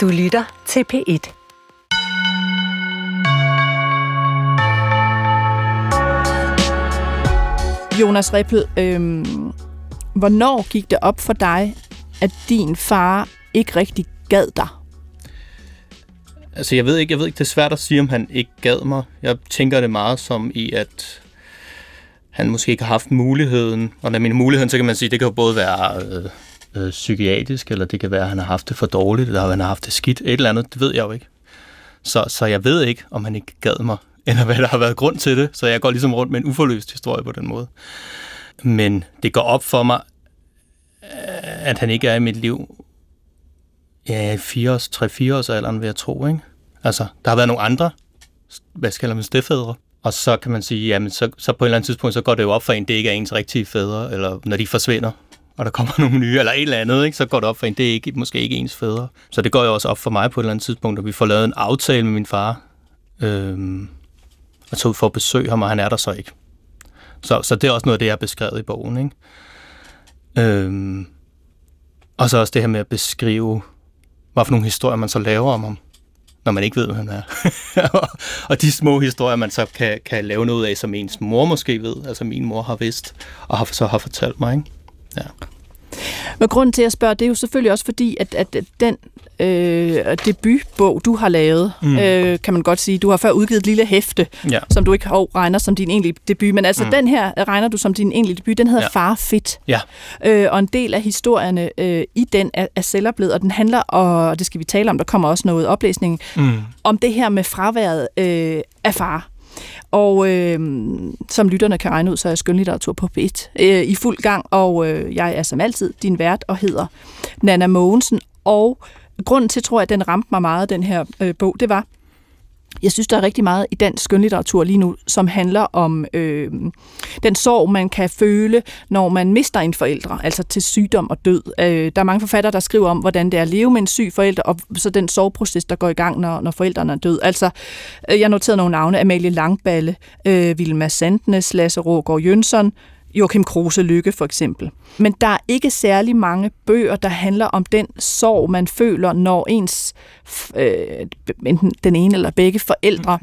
Du lytter til P1. Jonas Rippel, øhm, hvornår gik det op for dig, at din far ikke rigtig gad dig? Altså, jeg ved ikke, jeg ved ikke, det er svært at sige, om han ikke gad mig. Jeg tænker det meget som i, at han måske ikke har haft muligheden. Og når min muligheden, så kan man sige, det kan jo både være øh, øh, psykiatrisk, eller det kan være, at han har haft det for dårligt, eller at han har haft det skidt. Et eller andet, det ved jeg jo ikke. Så, så jeg ved ikke, om han ikke gad mig, eller hvad der har været grund til det. Så jeg går ligesom rundt med en uforløst historie på den måde. Men det går op for mig, øh, at han ikke er i mit liv ja, 3-4 års alderen, vil jeg tro. Ikke? Altså, der har været nogle andre, hvad skal man stedfædre, og så kan man sige, jamen så, så på et eller andet tidspunkt, så går det jo op for en, det ikke er ens rigtige fædre, eller når de forsvinder, og der kommer nogle nye, eller et eller andet, ikke? så går det op for en, det er ikke, måske ikke ens fædre. Så det går jo også op for mig på et eller andet tidspunkt, at vi får lavet en aftale med min far, øhm, og så ud for at besøge ham, og han er der så ikke. Så, så det er også noget af det, jeg har beskrevet i bogen. Ikke? Øhm, og så også det her med at beskrive, hvad for nogle historier man så laver om ham, når man ikke ved, hvem han er. og de små historier, man så kan, kan lave noget af, som ens mor måske ved, altså min mor har vidst, og har, så har fortalt mig. Ikke? Ja. Men grunden til at spørge, det er jo selvfølgelig også fordi, at, at den øh, debutbog, du har lavet, mm. øh, kan man godt sige, du har før udgivet et lille hæfte, ja. som du ikke har regner som din egentlige debut, men altså mm. den her regner du som din egentlige debut, den hedder ja. Far Fit. Ja. Øh, og en del af historierne øh, i den er, er selvoplevet, og den handler, og det skal vi tale om, der kommer også noget oplæsning, mm. om det her med fraværet øh, af far. Og øh, som lytterne kan regne ud, så er skønlitteratur på P1 øh, i fuld gang, og øh, jeg er som altid din vært og hedder Nana Mogensen. Og grunden til, tror jeg, at den ramte mig meget, den her øh, bog, det var, jeg synes, der er rigtig meget i dansk skønlitteratur lige nu, som handler om øh, den sorg, man kan føle, når man mister en forældre, altså til sygdom og død. Øh, der er mange forfattere, der skriver om, hvordan det er at leve med en syg forælder, og så den sorgproces, der går i gang, når, når forældrene er død. Altså, øh, jeg noterede nogle navne, Amalie Langballe, øh, Vilma Sandnes, Lasse Rågaard Jønsson, Joachim Kruse Lykke for eksempel. Men der er ikke særlig mange bøger, der handler om den sorg, man føler, når ens øh, enten den ene eller begge forældre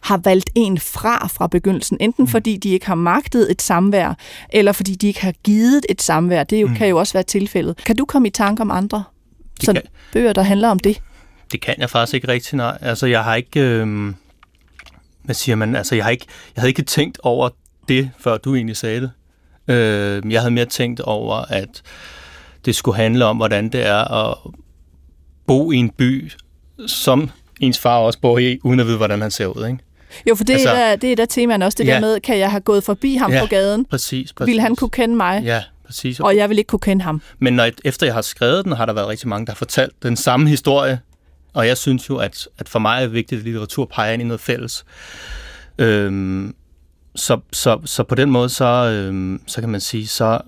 har valgt en fra fra begyndelsen, enten mm. fordi de ikke har magtet et samvær, eller fordi de ikke har givet et samvær. Det jo, mm. kan jo også være tilfældet. Kan du komme i tanke om andre sådan bøger, der handler om det? Det kan jeg faktisk ikke rigtig, nej. Altså, jeg har ikke... Øh, hvad siger man? Altså, jeg har ikke, jeg havde ikke tænkt over det, før du egentlig sagde det. Øh, jeg havde mere tænkt over, at det skulle handle om, hvordan det er at bo i en by, som ens far også bor i, uden at vide, hvordan han ser ud, ikke? Jo, for det, altså, er, det er da temaen også, det ja, der med, kan jeg have gået forbi ham ja, på gaden? præcis, præcis. Vil han kunne kende mig? Ja, præcis. Og jeg vil ikke kunne kende ham. Men når, efter jeg har skrevet den, har der været rigtig mange, der har fortalt den samme historie, og jeg synes jo, at, at for mig er det vigtigt, at litteratur peger ind i noget fælles. Øhm, så, så, så på den måde, så, øh, så kan man sige, så,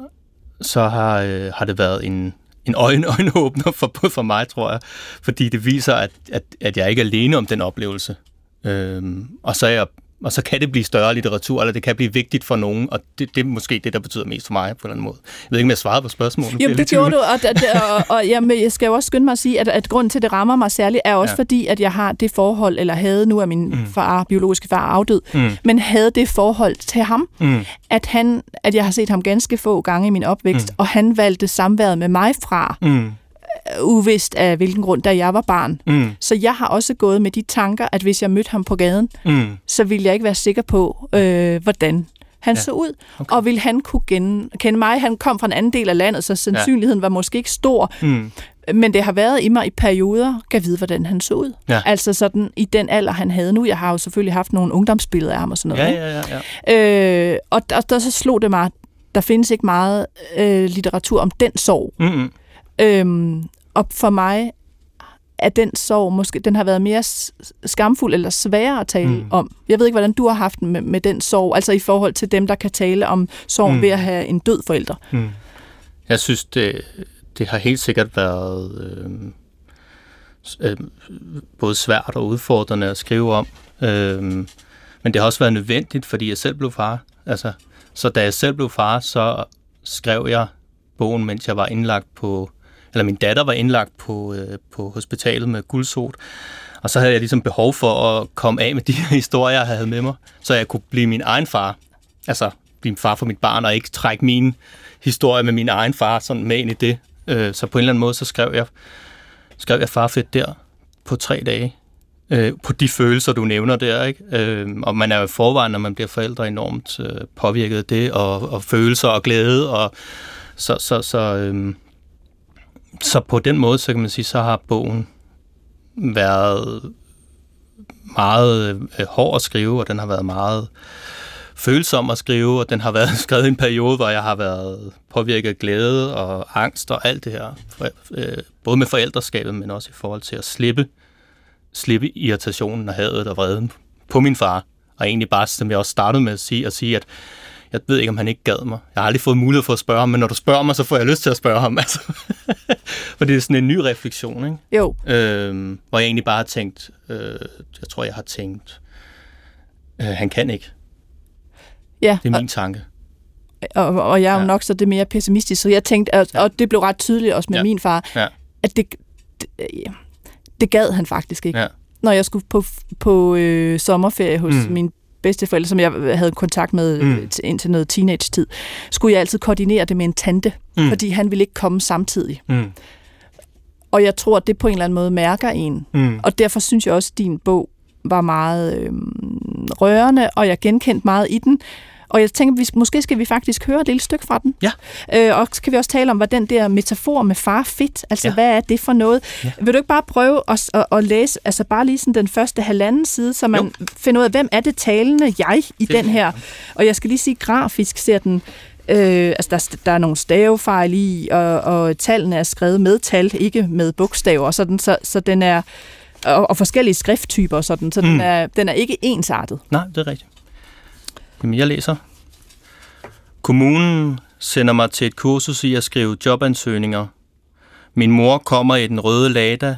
så har, øh, har det været en, en øjen, øjenåbner for, for mig, tror jeg, fordi det viser, at, at, at jeg ikke er alene om den oplevelse. Øh, og så er jeg og så kan det blive større litteratur, eller det kan blive vigtigt for nogen, og det, det er måske det, der betyder mest for mig på en eller anden måde. Jeg ved ikke, om jeg svarede på spørgsmålet. Jo, det gjorde du, og, og, og, og jamen, jeg skal jo også skynde mig at sige, at, at grunden til, at det rammer mig særligt, er også ja. fordi, at jeg har det forhold, eller havde nu, at min mm. far, biologiske far afdød, mm. men havde det forhold til ham, mm. at, han, at jeg har set ham ganske få gange i min opvækst, mm. og han valgte samværet med mig fra. Mm uvist af hvilken grund, da jeg var barn. Mm. Så jeg har også gået med de tanker, at hvis jeg mødte ham på gaden, mm. så ville jeg ikke være sikker på, øh, hvordan han ja. så ud, okay. og ville han kunne gen, kende mig. Han kom fra en anden del af landet, så sandsynligheden ja. var måske ikke stor. Mm. Men det har været i mig i perioder, kan vide, hvordan han så ud. Ja. Altså sådan i den alder, han havde nu. Jeg har jo selvfølgelig haft nogle ungdomsbilleder af ham og sådan noget. Ja, ja, ja, ja. Øh, og der, der så slog det mig, der findes ikke meget øh, litteratur om den sorg. Mm-hmm. Øhm, og for mig er den sorg måske, den har været mere skamfuld eller sværere at tale mm. om. Jeg ved ikke, hvordan du har haft den med, med den sorg, altså i forhold til dem, der kan tale om sorg mm. ved at have en død forælder. Mm. Jeg synes, det, det har helt sikkert været øh, øh, både svært og udfordrende at skrive om. Øh, men det har også været nødvendigt, fordi jeg selv blev far. Altså, så da jeg selv blev far, så skrev jeg bogen, mens jeg var indlagt på eller min datter var indlagt på, øh, på hospitalet med guldsot, og så havde jeg ligesom behov for at komme af med de her historier, jeg havde med mig, så jeg kunne blive min egen far. Altså blive far for mit barn, og ikke trække min historie med min egen far sådan med ind i det. Øh, så på en eller anden måde, så skrev jeg, skrev jeg farfedt der på tre dage. Øh, på de følelser, du nævner der. Ikke? Øh, og man er jo forvejen, når man bliver forældre, enormt øh, påvirket af det, og, og følelser og glæde. Og, så, så, så, øh, så på den måde, så kan man sige, så har bogen været meget øh, hård at skrive, og den har været meget følsom at skrive, og den har været skrevet i en periode, hvor jeg har været påvirket af glæde og angst og alt det her. For, øh, både med forældreskabet, men også i forhold til at slippe, slippe irritationen og hadet og vreden på min far. Og egentlig bare, som jeg også startede med at sige, at sige, at jeg ved ikke, om han ikke gad mig. Jeg har aldrig fået mulighed for at spørge ham, men når du spørger mig, så får jeg lyst til at spørge ham. Altså. for det er sådan en ny refleksion, ikke? Jo. Øhm, hvor jeg egentlig bare har tænkt, øh, jeg tror, jeg har tænkt, øh, han kan ikke. Ja. Det er min tanke. Og, og jeg er jo ja. nok så det mere pessimistisk, så jeg tænkte, og, og det blev ret tydeligt også med ja. min far, ja. at det, det, det gad han faktisk ikke. Ja. Når jeg skulle på, på øh, sommerferie hos mm. min bedsteforældre, som jeg havde kontakt med mm. indtil noget teenage-tid, skulle jeg altid koordinere det med en tante, mm. fordi han ville ikke komme samtidig. Mm. Og jeg tror, at det på en eller anden måde mærker en. Mm. Og derfor synes jeg også, at din bog var meget øh, rørende, og jeg genkendte meget i den. Og jeg tænker, vi, måske skal vi faktisk høre et lille stykke fra den. Ja. Øh, og så kan vi også tale om, hvad den der metafor med far fedt, altså ja. hvad er det for noget? Ja. Vil du ikke bare prøve at, at, at læse, altså bare lige sådan den første halvanden side, så man jo. finder ud af, hvem er det talende jeg i fedt. den her? Og jeg skal lige sige, grafisk ser den Øh, altså der, der er nogle stavefejl i, og, og tallene er skrevet med tal, ikke med bogstaver, sådan, så, så den er og, og forskellige skrifttyper, sådan, så mm. den, er, den er ikke ensartet. Nej, det er rigtigt. Jamen, jeg læser. Kommunen sender mig til et kursus i at skrive jobansøgninger. Min mor kommer i den røde Lada.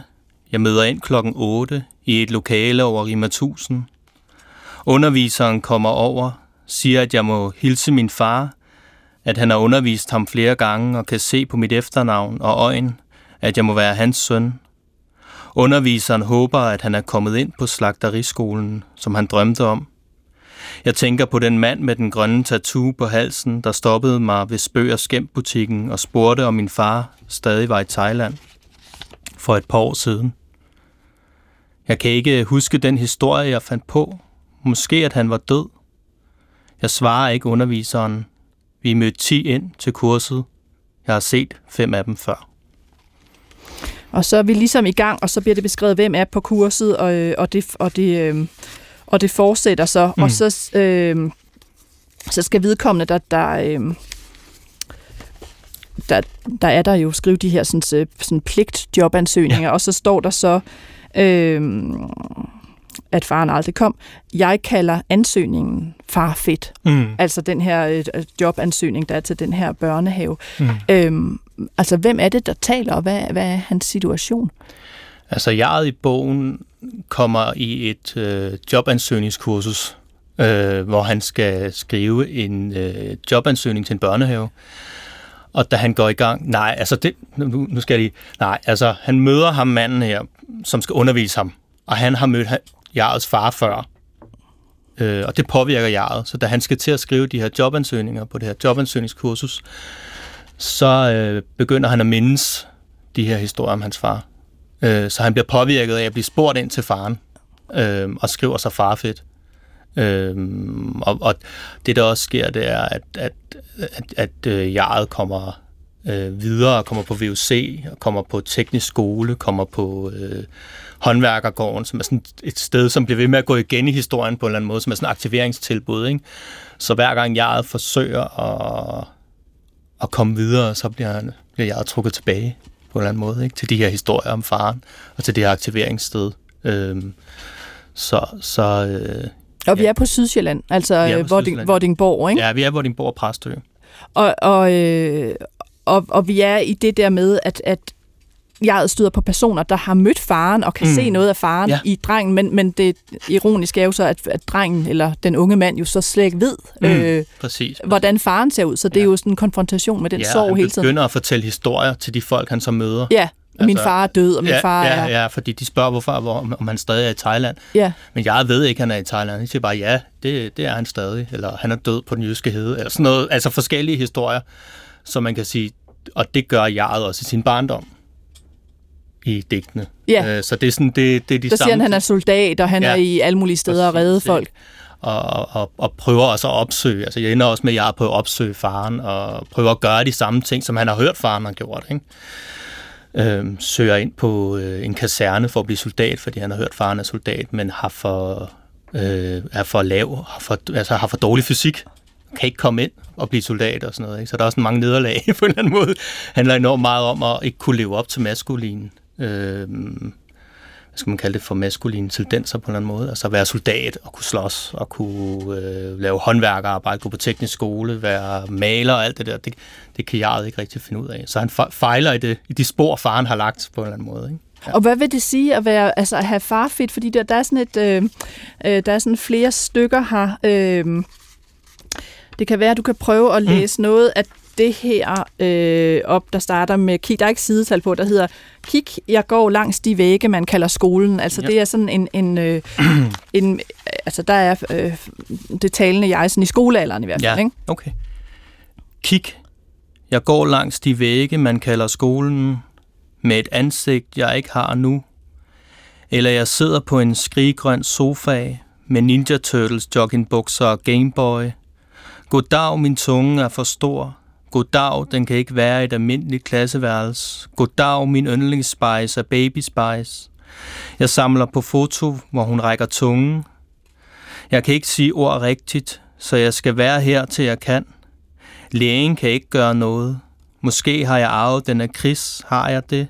Jeg møder ind klokken 8 i et lokale over Rima 1000. Underviseren kommer over, siger, at jeg må hilse min far, at han har undervist ham flere gange og kan se på mit efternavn og øjen, at jeg må være hans søn. Underviseren håber, at han er kommet ind på slagteriskolen, som han drømte om. Jeg tænker på den mand med den grønne tattoo på halsen, der stoppede mig ved Spøg og Skæmt-butikken og spurgte, om min far stadig var i Thailand for et par år siden. Jeg kan ikke huske den historie, jeg fandt på. Måske, at han var død. Jeg svarer ikke underviseren. Vi mødte 10 ind til kurset. Jeg har set fem af dem før. Og så er vi ligesom i gang, og så bliver det beskrevet, hvem er på kurset, og, øh, og, det, og, det, øh, og det fortsætter så. Mm. Og så, øh, så skal vedkommende, der, der, øh, der, der er der jo skrive de her sådan, øh, sådan pligtjobansøgninger, ja. og så står der så, øh, at faren aldrig kom. Jeg kalder ansøgningen far fedt. Mm. Altså den her øh, jobansøgning, der er til den her børnehave. Mm. Øhm, altså hvem er det, der taler, og hvad, hvad er hans situation? Altså jeg i bogen kommer i et øh, jobansøgningskursus, øh, hvor han skal skrive en øh, jobansøgning til en børnehave. Og da han går i gang, nej, altså det, nu, nu skal jeg lige, nej, altså han møder ham manden her, som skal undervise ham, og han har mødt Jarls far før. Øh, og det påvirker Jarl. Så da han skal til at skrive de her jobansøgninger på det her jobansøgningskursus, så øh, begynder han at mindes de her historier om hans far. Øh, så han bliver påvirket af at blive spurgt ind til faren, øh, og skriver sig farfedt. Øh, og, og det, der også sker, det er, at, at, at, at øh, Jarl kommer øh, videre, kommer på VUC, kommer på teknisk skole, kommer på øh, håndværkergården, som er sådan et sted, som bliver ved med at gå igen i historien på en eller anden måde, som er sådan et aktiveringstilbud. Ikke? Så hver gang jeget forsøger at, at komme videre, så bliver, bliver jeg trukket tilbage på en eller anden måde, ikke? til de her historier om faren, og til det her aktiveringssted. Øhm, så, så øh, og vi ja. er på Sydsjælland, altså øh, Vording, Vordingborg, ikke? Ja, vi er Vordingborg og Præstø. Og, og, øh, og, og vi er i det der med, at, at jeg støder på personer, der har mødt faren og kan mm. se noget af faren ja. i drengen, men, men det ironiske er jo så, at, at drengen eller den unge mand jo så slet ikke ved, mm. øh, præcis. hvordan faren ser ud. Så det ja. er jo sådan en konfrontation med den ja, sorg hele tiden. Ja, begynder at fortælle historier til de folk, han så møder. Ja, Altså, min far er død, og min ja, far ja, er... Ja, fordi de spørger, hvorfor, hvor, om han stadig er i Thailand. Ja. Men jeg ved ikke, at han er i Thailand. De siger bare, ja, det, det er han stadig. Eller han er død på den jyske hede. Eller sådan noget. Altså forskellige historier, som man kan sige, og det gør jeg også i sin barndom i digtene. Ja. Øh, så det er sådan, det, det er de Så siger han, han er soldat, og han ja. er i alle mulige steder og redde folk. Og, og, og prøver også at opsøge, altså jeg ender også med, at jeg er på at opsøge faren, og prøver at gøre de samme ting, som han har hørt faren har gjort, ikke? øh, søger ind på øh, en kaserne for at blive soldat, fordi han har hørt, faren er soldat, men har for, øh, er for lav, har for, altså har for dårlig fysik, kan ikke komme ind og blive soldat og sådan noget. Ikke? Så der er også mange nederlag på en eller anden måde. Det handler enormt meget om at ikke kunne leve op til maskulin øh, hvad skal man kalde det, for maskuline tendenser på en eller anden måde. Altså være soldat og kunne slås og kunne øh, lave håndværkerarbejde, gå på teknisk skole, være maler og alt det der. Det, det kan jeg ikke rigtig finde ud af. Så han fejler i, det, i de spor, faren har lagt på en eller anden måde. Ikke? Ja. Og hvad vil det sige at være altså at have farfit? Fordi der, der er sådan et øh, øh, der er sådan flere stykker her. Øh, det kan være, at du kan prøve at mm. læse mm. noget af det her øh, op, der starter med, kig, der er ikke sidetal på, der hedder, kig, jeg går langs de vægge, man kalder skolen. Altså ja. det er sådan en, en, øh, en altså der er øh, det talende jeg, sådan i skolealderen i hvert fald. Ja, ikke? okay. Kig, jeg går langs de vægge, man kalder skolen, med et ansigt, jeg ikke har nu. Eller jeg sidder på en skriggrøn sofa med Ninja Turtles joggingbukser og Gameboy. Goddag, min tunge er for stor. Goddag, den kan ikke være et almindeligt klasseværelse. Goddag, min yndlingsspice er baby spice. Jeg samler på foto, hvor hun rækker tungen. Jeg kan ikke sige ord rigtigt, så jeg skal være her til jeg kan. Lægen kan ikke gøre noget. Måske har jeg arvet den af Chris, har jeg det?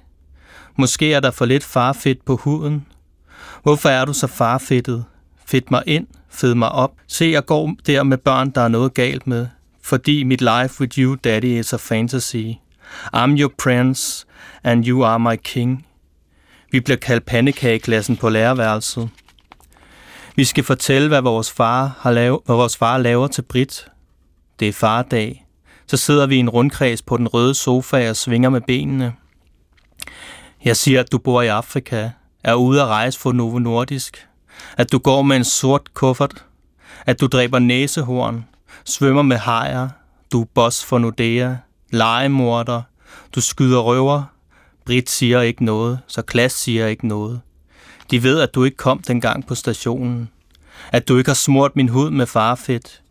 Måske er der for lidt farfedt på huden. Hvorfor er du så farfedtet? Fedt mig ind, fed mig op. Se, jeg går der med børn, der er noget galt med fordi mit life with you, daddy, is a fantasy. I'm your prince, and you are my king. Vi bliver kaldt pandekageklassen på lærerværelset. Vi skal fortælle, hvad vores far, har lavet, hvad vores far laver til Brit. Det er fardag. Så sidder vi i en rundkreds på den røde sofa og svinger med benene. Jeg siger, at du bor i Afrika, er ude at rejse for Novo Nordisk, at du går med en sort kuffert, at du dræber næsehorn, svømmer med hajer, du er boss for Nordea, legemorder, du skyder røver, Brit siger ikke noget, så Klas siger ikke noget. De ved, at du ikke kom dengang på stationen. At du ikke har smurt min hud med farfedt.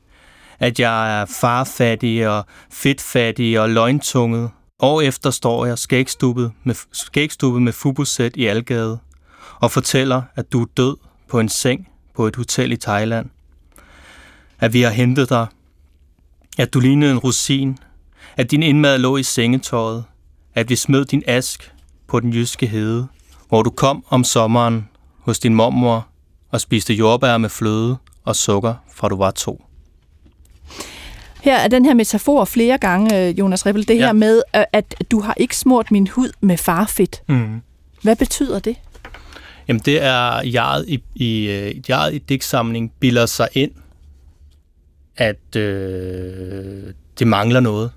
At jeg er farfattig og fedtfattig og løgntunget. År efter står jeg skægstubet med, skægstubet med fubusæt i Algade og fortæller, at du er død på en seng på et hotel i Thailand. At vi har hentet dig at du lignede en rosin, at din indmad lå i sengetøjet, at vi smed din ask på den jyske hede, hvor du kom om sommeren hos din mormor og spiste jordbær med fløde og sukker, fra du var to. Her er den her metafor flere gange, øh, Jonas Ribbel, det ja. her med, øh, at du har ikke smurt min hud med farfedt. Mm. Hvad betyder det? Jamen det er, jeget i, i, øh, jeget i digtsamling bilder sig ind, at øh, det mangler noget.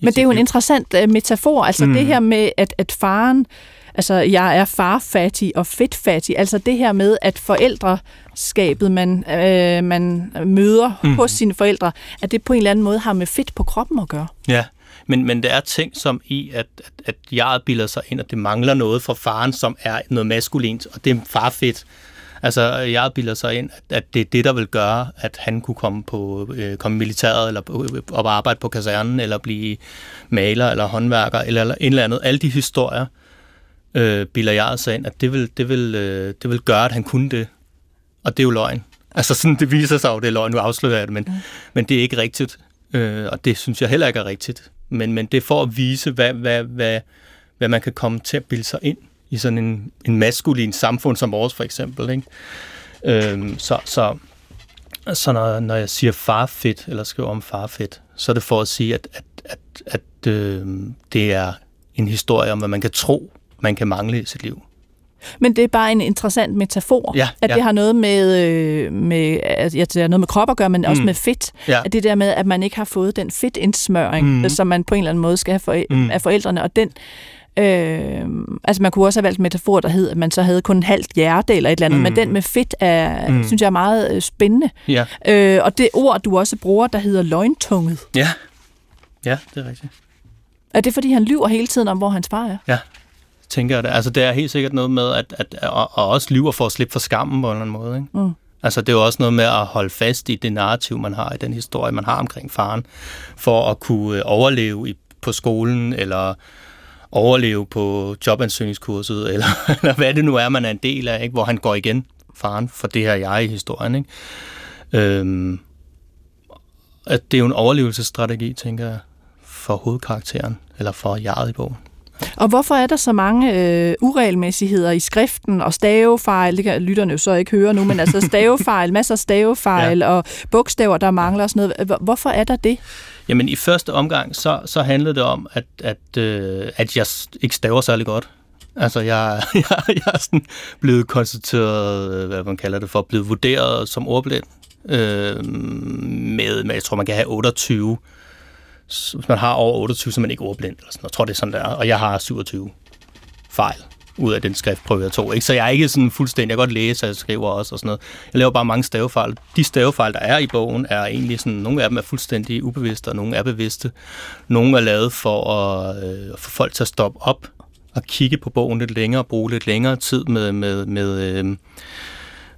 Men det er jo en interessant uh, metafor, altså mm. det her med, at, at faren, altså jeg er farfattig og fedtfattig, altså det her med, at forældreskabet, man, øh, man møder mm. hos sine forældre, at det på en eller anden måde har med fedt på kroppen at gøre. Ja, men, men der er ting som i, at, at, at jeg bilder sig ind, at det mangler noget fra faren, som er noget maskulint, og det er farfedt. Altså, jeg bilder sig ind, at det er det, der vil gøre, at han kunne komme på øh, komme militæret, eller op arbejde på kasernen, eller blive maler, eller håndværker, eller, eller en eller andet. Alle de historier øh, bilder jeg sig ind, at det vil, det, vil, øh, det vil gøre, at han kunne det. Og det er jo løgn. Altså, sådan, det viser sig jo, det er løgn. Nu afslører jeg det, men, mm. men det er ikke rigtigt. Øh, og det synes jeg heller ikke er rigtigt. Men, men det er for at vise, hvad, hvad, hvad, hvad man kan komme til at bilde sig ind i sådan en, en maskulin samfund som vores for eksempel. Ikke? Øhm, så så, så når, når jeg siger farfedt, eller skriver om farfedt, så er det for at sige, at, at, at, at øh, det er en historie om, hvad man kan tro man kan mangle i sit liv. Men det er bare en interessant metafor, Ja, at ja. det har noget med, øh, med, altså, ja, det har noget med krop at gøre, men også Mm. med fedt. Ja. At det der med, at man ikke har fået den fedtindsmøring, mm. som man på en eller anden måde skal have for, mm. af forældrene, og den Øh, altså man kunne også have valgt en metafor, der hed, at man så havde kun en halvt hjerte eller et eller andet, Mm. men den med fedt er, Mm. synes jeg er meget øh, spændende. Ja, Øh, og det ord, du også bruger, der hedder løgntunget, ja. Ja, det er rigtigt. er det fordi, han lyver hele tiden om, hvor hans far er? tænker jeg det. Altså, det er helt sikkert noget med, at, at, og, og også lyver for at slippe for skammen på en eller anden måde. Ikke? Mm. Altså, det er jo også noget med at holde fast i det narrativ, man har i den historie, man har omkring faren, for at kunne øh, overleve i, på skolen, eller overleve på jobansøgningskurset, eller, eller hvad det nu er, man er en del af, ikke? hvor han går igen, faren, for det her jeg i historien. Ikke? Øhm, at det er jo en overlevelsesstrategi, tænker jeg, for hovedkarakteren, eller for jeget i bogen. Og hvorfor er der så mange øh, uregelmæssigheder i skriften og stavefejl? Det kan lytterne jo så ikke høre nu, men altså stavefejl, masser af stavefejl ja. og bogstaver, der mangler og sådan noget. Hvor- Hvorfor er der det? Jamen i første omgang, så, så handlede det om, at, at, øh, at jeg ikke staver særlig godt. Altså jeg, jeg, jeg er sådan blevet konstateret, øh, hvad man kalder det for, blevet vurderet som ordblind. Øh, med, med, jeg tror man kan have 28. Hvis man har over 28, så er man ikke ordblind. Eller sådan. Jeg tror det er sådan der. Og jeg har 27 fejl ud af den skriftprøve, jeg tog. Ikke? Så jeg er ikke sådan fuldstændig, jeg kan godt læse, og jeg skriver også og sådan noget. Jeg laver bare mange stavefejl. De stavefejl, der er i bogen, er egentlig sådan, nogle af dem er fuldstændig ubevidste, og nogle er bevidste. Nogle er lavet for at øh, få folk til at stoppe op og kigge på bogen lidt længere, og bruge lidt længere tid med, med, med, øh,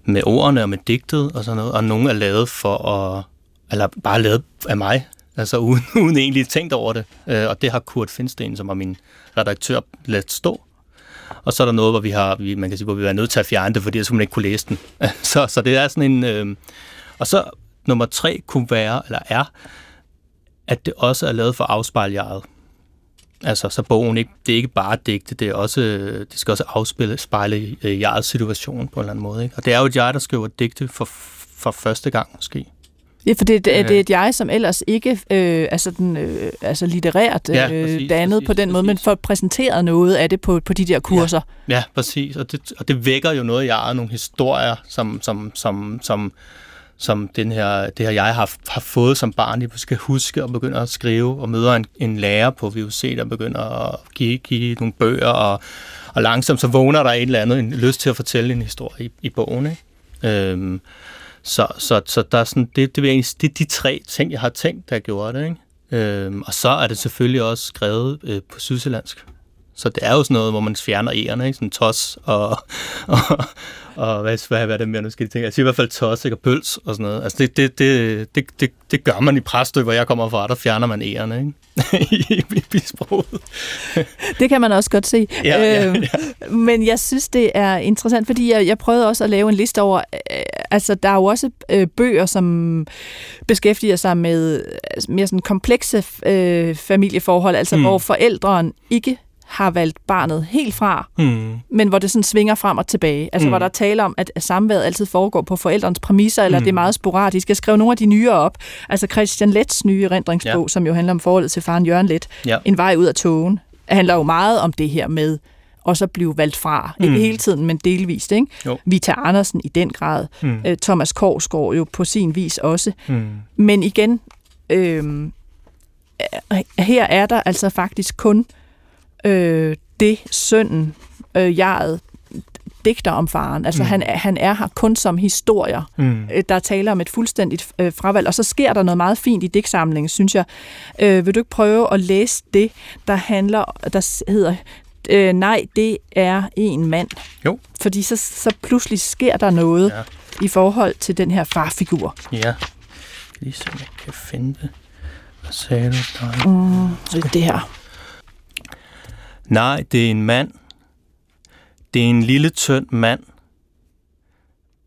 med ordene og med digtet og sådan noget. Og nogle er lavet for at, eller bare lavet af mig, altså uden, uden egentlig tænkt over det. Øh, og det har Kurt Finsten, som er min redaktør, ladt stå. Og så er der noget, hvor vi har, vi, man kan sige, hvor vi er nødt til at fjerne det, fordi ellers kunne man ikke kunne læse den. så, så det er sådan en... Øh, og så nummer tre kunne være, eller er, at det også er lavet for afspejljaret. Altså, så bogen ikke, det er ikke bare digte, det, er også, det skal også afspejle spejle øh, jegets situation på en eller anden måde. Ikke? Og det er jo et jeg, der skriver digte for, for første gang måske. Ja, for det, det, Ja. det er et jeg, som ellers ikke øh, er sådan, øh, altså litterært Ja, øh, præcis, dannet præcis, på den måde, men præcis. får præsenteret noget af det på, på de der kurser. Ja, præcis. Og det, og det vækker jo noget i jeget, nogle historier, som, som, som, som, som den her, det her jeg har, har fået som barn, jeg skal huske og begynde at skrive, og møder en, en lærer på VUC, der begynder at give, give nogle bøger, og, og langsomt så vågner der et eller andet, en lyst til at fortælle en historie i, i bogen. Ikke? Øhm, så, så, så der er sådan, det, det, er egentlig- det er de tre ting, jeg har tænkt, der gjorde det. Ikke? Øhm, og så er det selvfølgelig også skrevet øh, på sydsjællandsk. Så det er jo sådan noget, hvor man fjerner ærerne, ikke? Sådan tos og, og, og hvad, hvad, hvad er det mere, nu skal jeg tænke? Siger i hvert fald tos, ikke? Og pøls og sådan noget. Altså det, det, det, det, det, det gør man i Præstø, hvor jeg kommer fra, der fjerner man ærerne, ikke? I, i, i sproget. Det kan man også godt se. Ja, ja, Øhm, Men jeg synes, det er interessant, fordi jeg, jeg prøvede også at lave en liste over, øh, altså der er jo også øh, bøger, som beskæftiger sig med altså, mere sådan komplekse øh, familieforhold, altså mm. hvor forældrene ikke har valgt barnet helt fra, Hmm. men hvor det sådan svinger frem og tilbage. Altså Mm. mm. hvor der er tale om, at samværet altid foregår på forældrens præmisser, eller Mm. mm. det er meget sporadisk. Jeg skrev nogle af de nyere op. Altså Christian Lets nye erindringsbog, Ja. som jo handler om forholdet til faren Jørgen Let. Ja. En vej ud af togen. handler jo meget om det her med og så blive valgt fra. Mm. Ikke Mm. hele tiden, men delvist. Ikke? Jo. Vita Andersen i den grad. Hmm. Øh, Thomas Korsgaard jo på sin vis også. Hmm. Men igen, øh, her er der altså faktisk kun øh, det sønnen, øh, jeget, digter om faren. Altså Mm. mm. han, er- han er her kun som historier. Hmm. Øh, Der taler om et fuldstændigt øh, fravalg. Og så sker der noget meget fint i digtsamlingen, synes jeg. Øh, vil du ikke prøve at læse det, der handler, der hedder, øh, nej, det er en mand. Jo. Fordi så, så pludselig sker der noget Ja. i forhold til den her farfigur. Ja. Lige så jeg kan finde det. Hvad sagde du? Nej. Mm, så det her. Nej, det er en mand. Det er en lille tynd mand.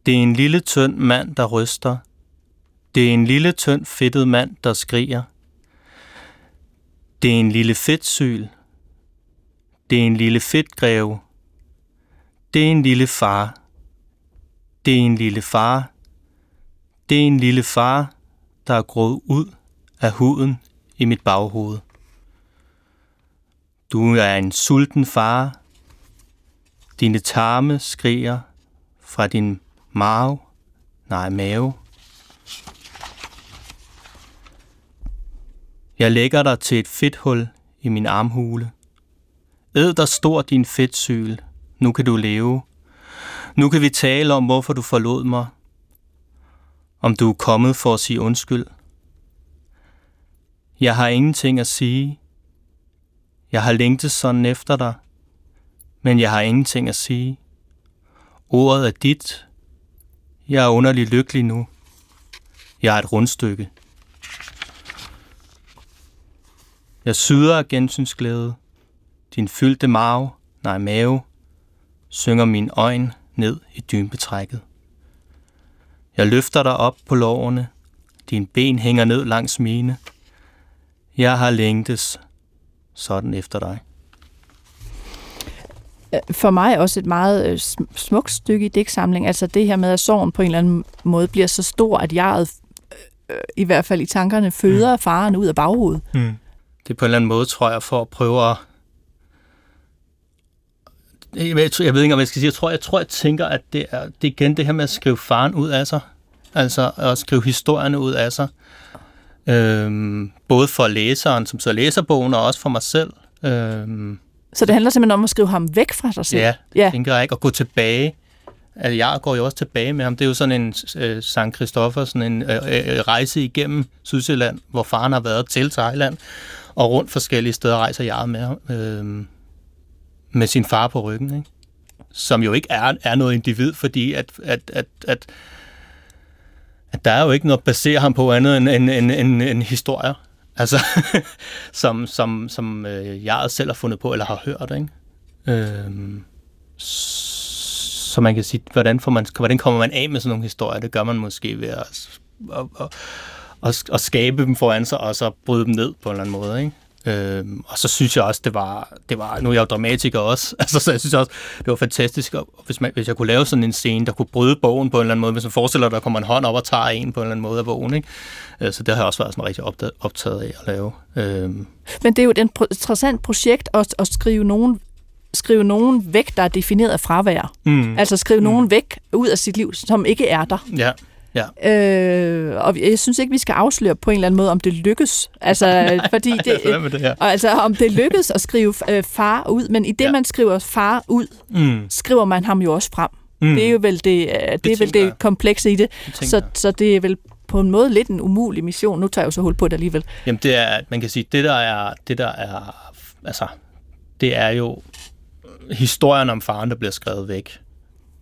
Det er en lille tynd mand, der ryster. Det er en lille tynd fedtet mand, der skriger. Det er en lille fedtsyl. Det er en lille fedtgreve. Det er en lille far. Det er en lille far. Det er en lille far, der er grået ud af huden i mit baghoved. Du er en sulten far. Dine tarme skriger fra din mave, nej mave. Jeg lægger dig til et fedthul i min armhule. Æd dig stor din fedtsyl. Nu kan du leve. Nu kan vi tale om, hvorfor du forlod mig. Om du er kommet for at sige undskyld. Jeg har ingenting at sige. Jeg har længtes sådan efter dig, men jeg har ingenting at sige. Ordet er dit. Jeg er underlig lykkelig nu. Jeg er et rundstykke. Jeg syder af gensynsglæde. Din fyldte mave, nej mave, synger min øjne ned i dynbetrækket. Jeg løfter dig op på lårene. Din ben hænger ned langs mine. Jeg har længtes sådan efter dig. For mig også et meget øh, smukt stykke i digtsamling. Altså det her med, at sorgen på en eller anden måde bliver så stor, at jeg øh, i hvert fald i tankerne føder mm. faren ud af baghovedet. Mm. Det er på en eller anden måde, tror jeg, for at prøve at jeg ved, jeg ved ikke, om jeg skal sige, jeg tror, jeg, tror, jeg tænker, at det er, det er igen det her med at skrive faren ud af sig. Altså at skrive historierne ud af sig. Øhm, både for læseren, som så læser bogen, og også for mig selv. Øhm, så det handler simpelthen om at skrive ham væk fra sig selv? Ja, ja. tænker jeg ikke. At gå tilbage. Altså, jeg går jo også tilbage med ham. Det er jo sådan en øh, Sankt Christoffer, sådan en øh, øh, rejse igennem Sydsjælland, hvor faren har været til Thailand, og rundt forskellige steder rejser jeg med ham. Øh, med sin far på ryggen, ikke? som jo ikke er, er noget individ, fordi at, at, at, at, at der er jo ikke noget at basere ham på andet end en, en, en, en historie, altså, som, som, som øh, jeg selv har fundet på, eller har hørt. Ikke? Øhm, så man kan sige, hvordan, får man, hvordan kommer man af med sådan nogle historier? Det gør man måske ved at, at, at, at, at skabe dem foran sig, og så bryde dem ned på en eller anden måde. Ikke? Øhm, og så synes jeg også, det var, det var, nu er jeg jo dramatiker også, altså, så jeg synes også, det var fantastisk, hvis, man, hvis jeg kunne lave sådan en scene, der kunne bryde bogen på en eller anden måde, hvis man forestiller, der kommer en hånd op og tager en på en eller anden måde af bogen, ikke? Øh, så det har jeg også været sådan rigtig optaget, optaget af at lave. Øhm. Men det er jo et interessant projekt at, at skrive nogen skrive nogen væk, der er defineret af fravær. Mm. Altså skrive mm. nogen væk ud af sit liv, som ikke er der. Ja. Ja. Øh, og jeg synes ikke, vi skal afsløre på en eller anden måde, om det lykkes. Altså, fordi det, det her. altså, om det lykkes at skrive øh, far ud, men i det, ja. man skriver far ud, mm. skriver man ham jo også frem. Mm. Det er jo vel det, det, det, er vel det komplekse i det. det så, så det er vel på en måde lidt en umulig mission. Nu tager jeg jo så hul på det alligevel. Jamen, det er, man kan sige, det der er, det der er, altså, det er jo historien om faren, der bliver skrevet væk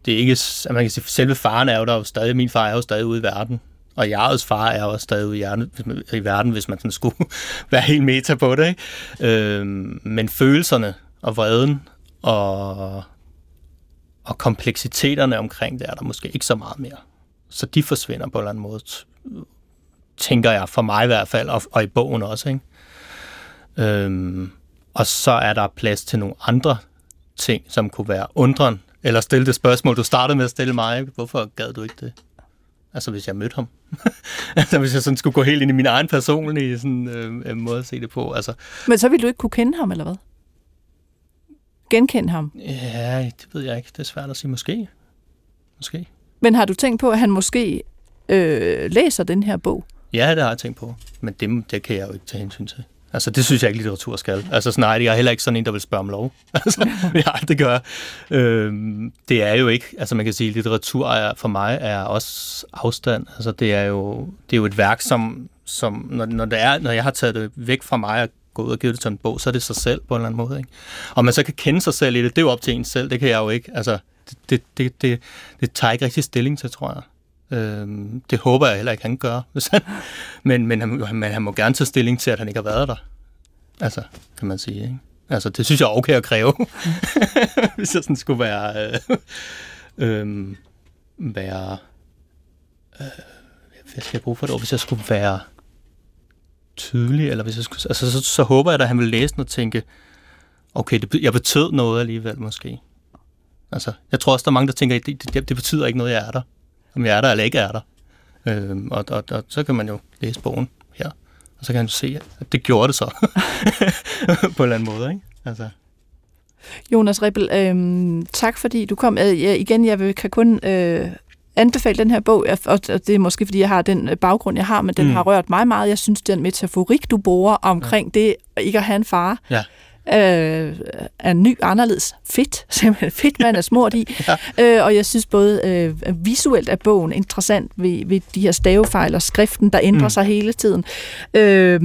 det er ikke, at man kan sige, selve faren er jo der jo stadig, min far er jo stadig ude i verden, og jegets far er jo stadig ude i, i verden, hvis man sådan skulle være helt meta på det. Ikke? Øhm, men følelserne og vreden og, og kompleksiteterne omkring det er der måske ikke så meget mere. Så de forsvinder på en eller anden måde, tænker jeg, for mig i hvert fald, og, og i bogen også. Ikke? Øhm, og så er der plads til nogle andre ting, som kunne være undren eller stille det spørgsmål, du startede med at stille mig. Hvorfor gad du ikke det? Altså, hvis jeg mødte ham. altså, hvis jeg sådan skulle gå helt ind i min egen personlige sådan, øh, måde at se det på. Altså. Men så ville du ikke kunne kende ham, eller hvad? Genkende ham? Ja, det ved jeg ikke. Det er svært at sige. Måske. Måske. Men har du tænkt på, at han måske øh, læser den her bog? Ja, det har jeg tænkt på. Men det, det kan jeg jo ikke tage hensyn til. Altså, det synes jeg ikke, litteratur skal. Altså, sådan, nej, jeg er heller ikke sådan en, der vil spørge om lov. altså, det har aldrig gør. Øhm, det er jo ikke, altså man kan sige, litteratur er, for mig er også afstand. Altså, det er jo, det er jo et værk, som, som når, når, det er, når jeg har taget det væk fra mig og gå ud og give det til en bog, så er det sig selv på en eller anden måde. Ikke? Og man så kan kende sig selv i det, det er jo op til en selv, det kan jeg jo ikke. Altså, det, det, det, det, det tager ikke rigtig stilling til, tror jeg. Øhm, det håber jeg heller ikke, han gør. Hvis han, men, men, han, men han må gerne tage stilling til, at han ikke har været der. Altså, kan man sige. Ikke? Altså, det synes jeg er okay at kræve, hvis jeg sådan skulle være... Øh, øh, være øh, hvad skal jeg bruge for det ord? Hvis jeg skulle være tydelig, eller hvis jeg skulle, altså, så, så håber jeg, at han vil læse den og tænke, okay, det, jeg betød noget alligevel måske. Altså, jeg tror også, der er mange, der tænker, det, det, det betyder ikke noget, jeg er der om jeg er der eller ikke er der. Øhm, og, og, og så kan man jo læse bogen her, og så kan man se, at det gjorde det så, på en eller anden måde. Ikke? Altså. Jonas Ribbel, øh, tak fordi du kom. Øh, igen, jeg vil, kan kun øh, anbefale den her bog, og det er måske fordi, jeg har den øh, baggrund, jeg har, men den mm. har rørt mig meget. Jeg synes, den metaforik, du bruger omkring ja. det ikke at have en far, ja øh, er ny, anderledes, fedt, simpelthen fedt, man er smurt i. ja. øh, og jeg synes både øh, visuelt er bogen interessant ved, ved de her stavefejl og skriften, der ændrer mm. sig hele tiden. Øh,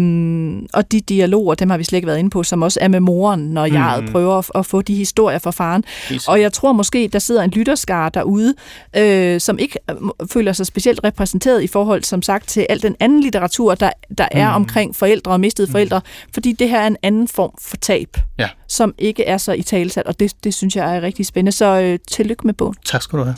og de dialoger, dem har vi slet ikke været inde på, som også er med moren, når mm. jeg prøver at, at få de historier fra faren. Og jeg tror måske, der sidder en lytterskare derude, øh, som ikke øh, føler sig specielt repræsenteret i forhold, som sagt, til al den anden litteratur, der, der er mm. omkring forældre og mistede mm. forældre, fordi det her er en anden form for tab tab, ja. som ikke er så i talesat, og det, det synes jeg er rigtig spændende. Så øh, tillykke med bogen. Tak skal du have.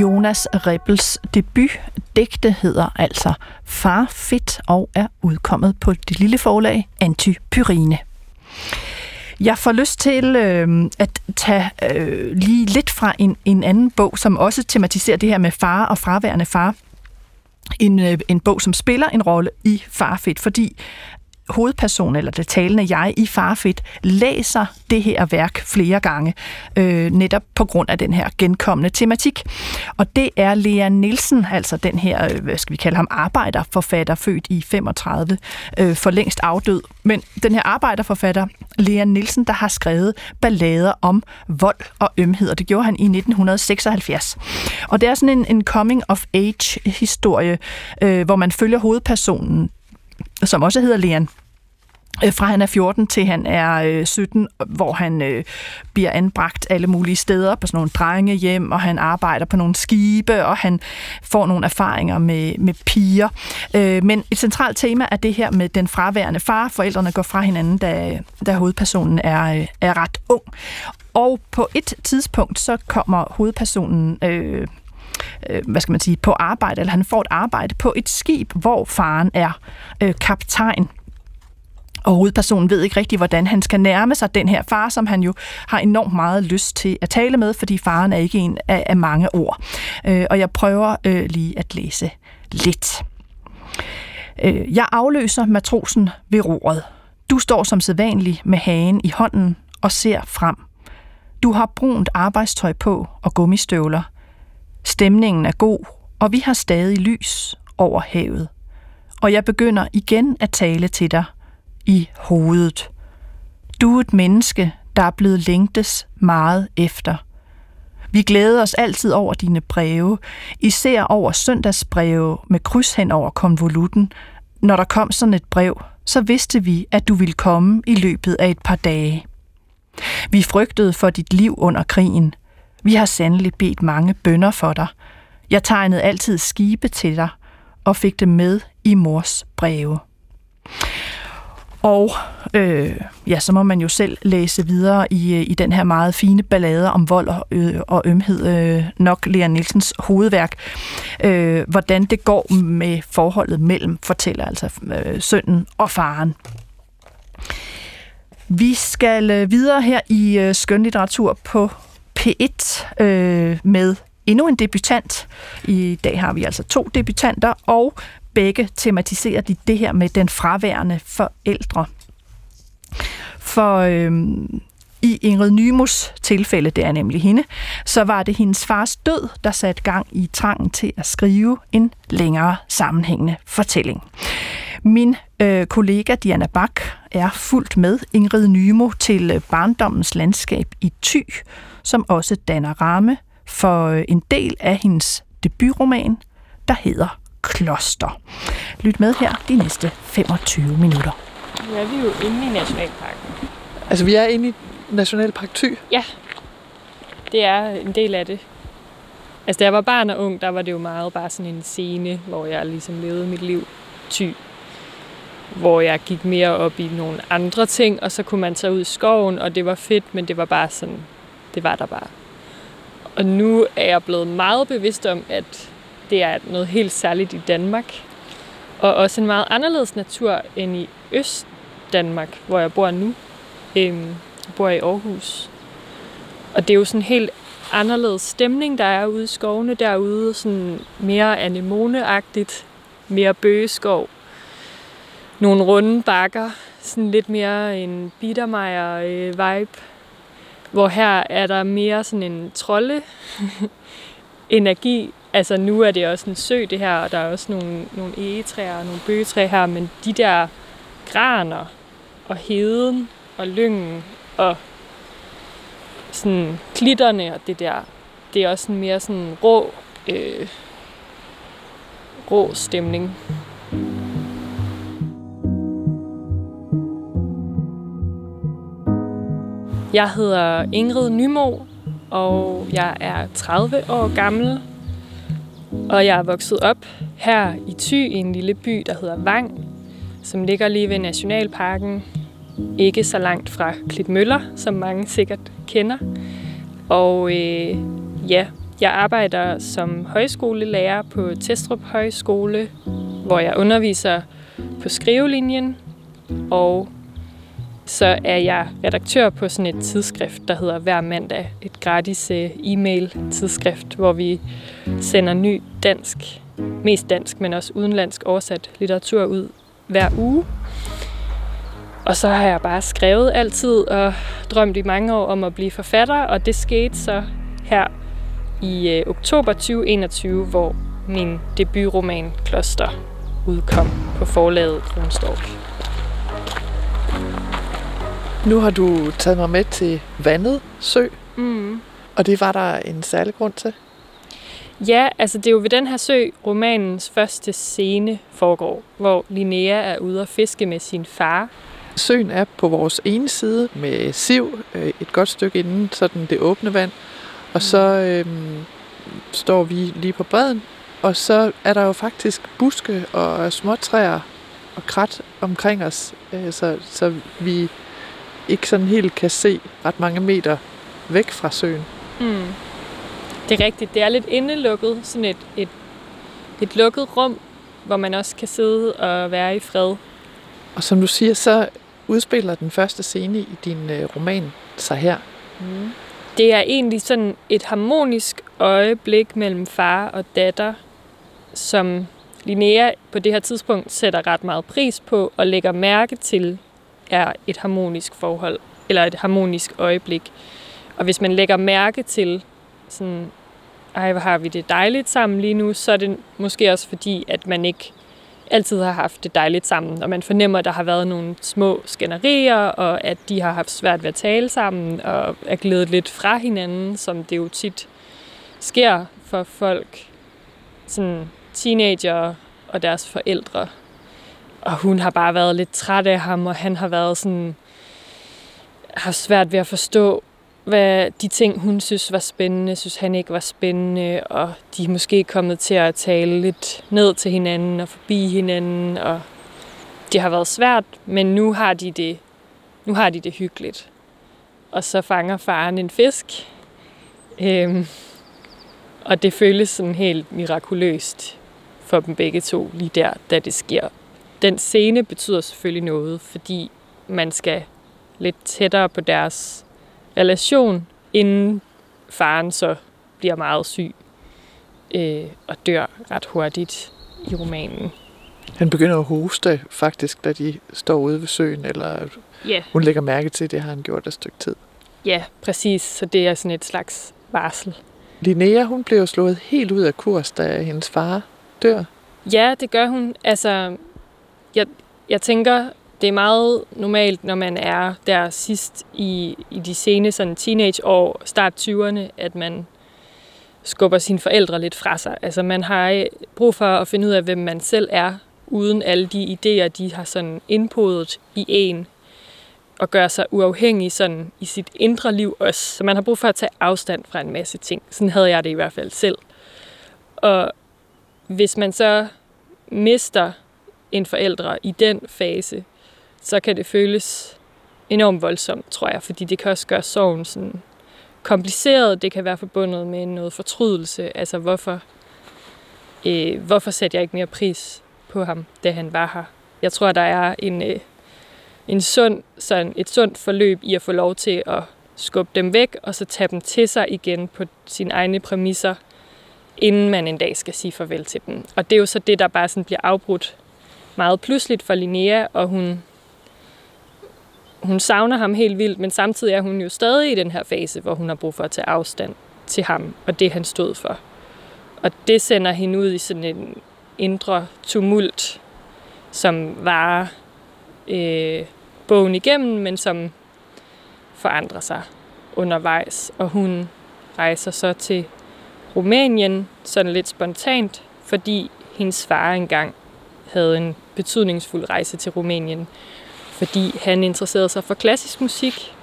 Jonas Rebels debut digte hedder altså Far Fit og er udkommet på det lille forlag Antipyrine. Jeg får lyst til øh, at tage øh, lige lidt fra en, en anden bog, som også tematiserer det her med far og fraværende far. En, øh, en bog, som spiller en rolle i Farfit, fordi hovedperson, eller det talende jeg i Farfit, læser det her værk flere gange, øh, netop på grund af den her genkommende tematik. Og det er Lea Nielsen, altså den her, øh, hvad skal vi kalde ham, arbejderforfatter, født i 35, øh, for længst afdød. Men den her arbejderforfatter, Lea Nielsen, der har skrevet ballader om vold og ømhed, og det gjorde han i 1976. Og det er sådan en, en coming-of-age-historie, øh, hvor man følger hovedpersonen, som også hedder Leon, øh, fra han er 14 til han er øh, 17, hvor han øh, bliver anbragt alle mulige steder på sådan nogle drengehjem, og han arbejder på nogle skibe, og han får nogle erfaringer med, med piger. Øh, men et centralt tema er det her med den fraværende far. Forældrene går fra hinanden, da, da hovedpersonen er, øh, er ret ung. Og på et tidspunkt, så kommer hovedpersonen... Øh, øh, hvad skal man sige, på arbejde, eller han får et arbejde på et skib, hvor faren er øh, kaptajn. Og hovedpersonen ved ikke rigtig, hvordan han skal nærme sig den her far, som han jo har enormt meget lyst til at tale med, fordi faren er ikke en af, af mange ord. Øh, og jeg prøver øh, lige at læse lidt. Øh, jeg afløser matrosen ved roret. Du står som sædvanlig med hagen i hånden og ser frem. Du har brunt arbejdstøj på og gummistøvler. Stemningen er god, og vi har stadig lys over havet. Og jeg begynder igen at tale til dig i hovedet. Du er et menneske, der er blevet længtes meget efter. Vi glæder os altid over dine breve, især over søndagsbreve med kryds hen over konvolutten. Når der kom sådan et brev, så vidste vi, at du ville komme i løbet af et par dage. Vi frygtede for dit liv under krigen. Vi har sandelig bedt mange bønder for dig. Jeg tegnede altid skibe til dig og fik det med i mors breve. Og øh, ja, så må man jo selv læse videre i, øh, i den her meget fine ballade om vold og, øh, og ømhed, øh, nok Lea Nielsens hovedværk, øh, hvordan det går med forholdet mellem fortæller, altså øh, sønnen og faren. Vi skal øh, videre her i øh, skønlitteratur på P1 øh, med endnu en debutant. I dag har vi altså to debutanter, og begge tematiserer de det her med den fraværende forældre. For øh, i Ingrid Nymus tilfælde, det er nemlig hende, så var det hendes fars død, der satte gang i trangen til at skrive en længere sammenhængende fortælling. Min øh, kollega Diana Bak er fuldt med Ingrid Nymo til øh, barndommens landskab i Thy, som også danner ramme for øh, en del af hendes debutroman, der hedder Kloster. Lyt med her de næste 25 minutter. Nu er vi jo inde i Nationalparken. Altså, vi er inde i Nationalpark Thy? Ja, det er en del af det. Altså, da jeg var barn og ung, der var det jo meget bare sådan en scene, hvor jeg ligesom levede mit liv ty. Hvor jeg gik mere op i nogle andre ting, og så kunne man tage ud i skoven, og det var fedt, men det var bare sådan, det var der bare. Og nu er jeg blevet meget bevidst om, at det er noget helt særligt i Danmark. Og også en meget anderledes natur end i Øst-Danmark, hvor jeg bor nu. Øhm, jeg bor i Aarhus. Og det er jo sådan en helt anderledes stemning, der er ude i skovene derude. Sådan mere anemoneagtigt, mere bøgeskov. nogle runde bakker, sådan lidt mere en Biedermeier-vibe, øh, hvor her er der mere sådan en trolde energi. Altså nu er det også en sø det her, og der er også nogle, nogle egetræer og nogle bøgetræer her, men de der graner og heden og lyngen og sådan klitterne og det der, det er også en mere sådan rå, øh, rå stemning. Jeg hedder Ingrid Nymo, og jeg er 30 år gammel. Og jeg er vokset op her i Thy, i en lille by, der hedder Vang, som ligger lige ved Nationalparken. Ikke så langt fra Klitmøller, som mange sikkert kender. Og øh, ja, jeg arbejder som højskolelærer på Testrup Højskole, hvor jeg underviser på skrivelinjen, og så er jeg redaktør på sådan et tidsskrift, der hedder Hver mandag. Et gratis øh, e-mail tidsskrift, hvor vi sender ny dansk, mest dansk, men også udenlandsk oversat litteratur ud hver uge. Og så har jeg bare skrevet altid og drømt i mange år om at blive forfatter, og det skete så her i øh, oktober 2021, hvor min debutroman Kloster udkom på forlaget Kronstorp. Nu har du taget mig med til Vandet Sø, Mm. og det var der en særlig grund til. Ja, altså det er jo ved den her sø, romanens første scene foregår, hvor Linnea er ude at fiske med sin far. Søen er på vores ene side med siv, øh, et godt stykke inden sådan det åbne vand. Og så øhm, står vi lige på bredden, og så er der jo faktisk buske og småtræer og krat omkring os, øh, så, så vi ikke sådan helt kan se ret mange meter væk fra søen. Mm. Det er rigtigt, det er lidt indelukket, sådan et, et, et lukket rum, hvor man også kan sidde og være i fred. Og som du siger, så udspiller den første scene i din øh, roman sig her. Mm. Det er egentlig sådan et harmonisk øjeblik mellem far og datter, som Linnea på det her tidspunkt sætter ret meget pris på og lægger mærke til, er et harmonisk forhold, eller et harmonisk øjeblik. Og hvis man lægger mærke til, sådan, ej, hvor har vi det dejligt sammen lige nu, så er det måske også fordi, at man ikke altid har haft det dejligt sammen, og man fornemmer, at der har været nogle små skænderier, og at de har haft svært ved at tale sammen, og er glædet lidt fra hinanden, som det jo tit sker for folk, sådan teenager og deres forældre. Og hun har bare været lidt træt af ham, og han har været sådan, har svært ved at forstå, hvad de ting, hun synes var spændende, synes han ikke var spændende, og de er måske kommet til at tale lidt ned til hinanden og forbi hinanden, og det har været svært, men nu har de det, nu har de det hyggeligt. Og så fanger faren en fisk, øhm, og det føles sådan helt mirakuløst for dem begge to lige der, da det sker. Den scene betyder selvfølgelig noget, fordi man skal lidt tættere på deres relation, inden faren så bliver meget syg øh, og dør ret hurtigt i romanen. Han begynder at hoste faktisk, da de står ude ved søen, eller Ja, hun lægger mærke til, at det har han gjort et stykke tid. ja, præcis. Så det er sådan et slags varsel. Linnea, hun blev slået helt ud af kurs, da hendes far dør. Ja, det gør hun. Altså, jeg, jeg tænker, det er meget normalt, når man er der sidst i, i de sene sådan teenageår, start 20'erne, at man skubber sine forældre lidt fra sig. Altså, man har øh, brug for at finde ud af, hvem man selv er, uden alle de idéer, de har sådan indpodet i en, og gøre sig uafhængig sådan i sit indre liv også. Så man har brug for at tage afstand fra en masse ting. Sådan havde jeg det i hvert fald selv. Og hvis man så mister en forældre i den fase, så kan det føles enormt voldsomt, tror jeg, fordi det kan også gøre sorgen sådan kompliceret. Det kan være forbundet med noget fortrydelse. Altså, hvorfor, øh, hvorfor satte jeg ikke mere pris på ham, da han var her? Jeg tror, der er en, øh, en sund, sådan et sundt forløb i at få lov til at skubbe dem væk, og så tage dem til sig igen på sine egne præmisser, inden man en dag skal sige farvel til dem. Og det er jo så det, der bare sådan bliver afbrudt meget pludseligt for Linnea, og hun, hun savner ham helt vildt, men samtidig er hun jo stadig i den her fase, hvor hun har brug for at tage afstand til ham og det, han stod for. Og det sender hende ud i sådan en indre tumult, som varer øh, bogen igennem, men som forandrer sig undervejs. Og hun rejser så til Rumænien, sådan lidt spontant, fordi hendes far engang havde en betydningsfuld rejse til Rumænien, fordi han interesserede sig for klassisk musik.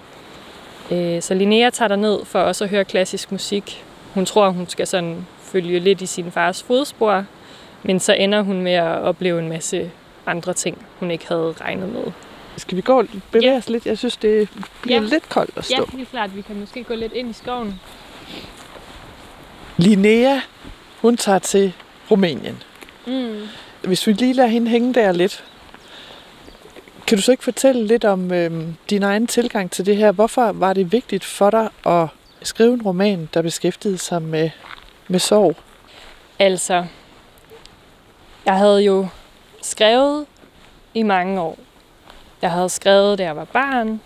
Øh, så Linnea tager ned for også at høre klassisk musik. Hun tror, hun skal sådan følge lidt i sin fars fodspor, men så ender hun med at opleve en masse andre ting, hun ikke havde regnet med. Skal vi gå bevæge ja. os lidt? Jeg synes, det bliver ja. lidt koldt at stå. Ja, det er klart. Vi kan måske gå lidt ind i skoven. Linnea, hun tager til Rumænien. Mm. Hvis vi lige lader hende hænge der lidt, kan du så ikke fortælle lidt om øh, din egen tilgang til det her? Hvorfor var det vigtigt for dig at skrive en roman, der beskæftigede sig med, med sorg? Altså, jeg havde jo skrevet i mange år. Jeg havde skrevet, da jeg var barn.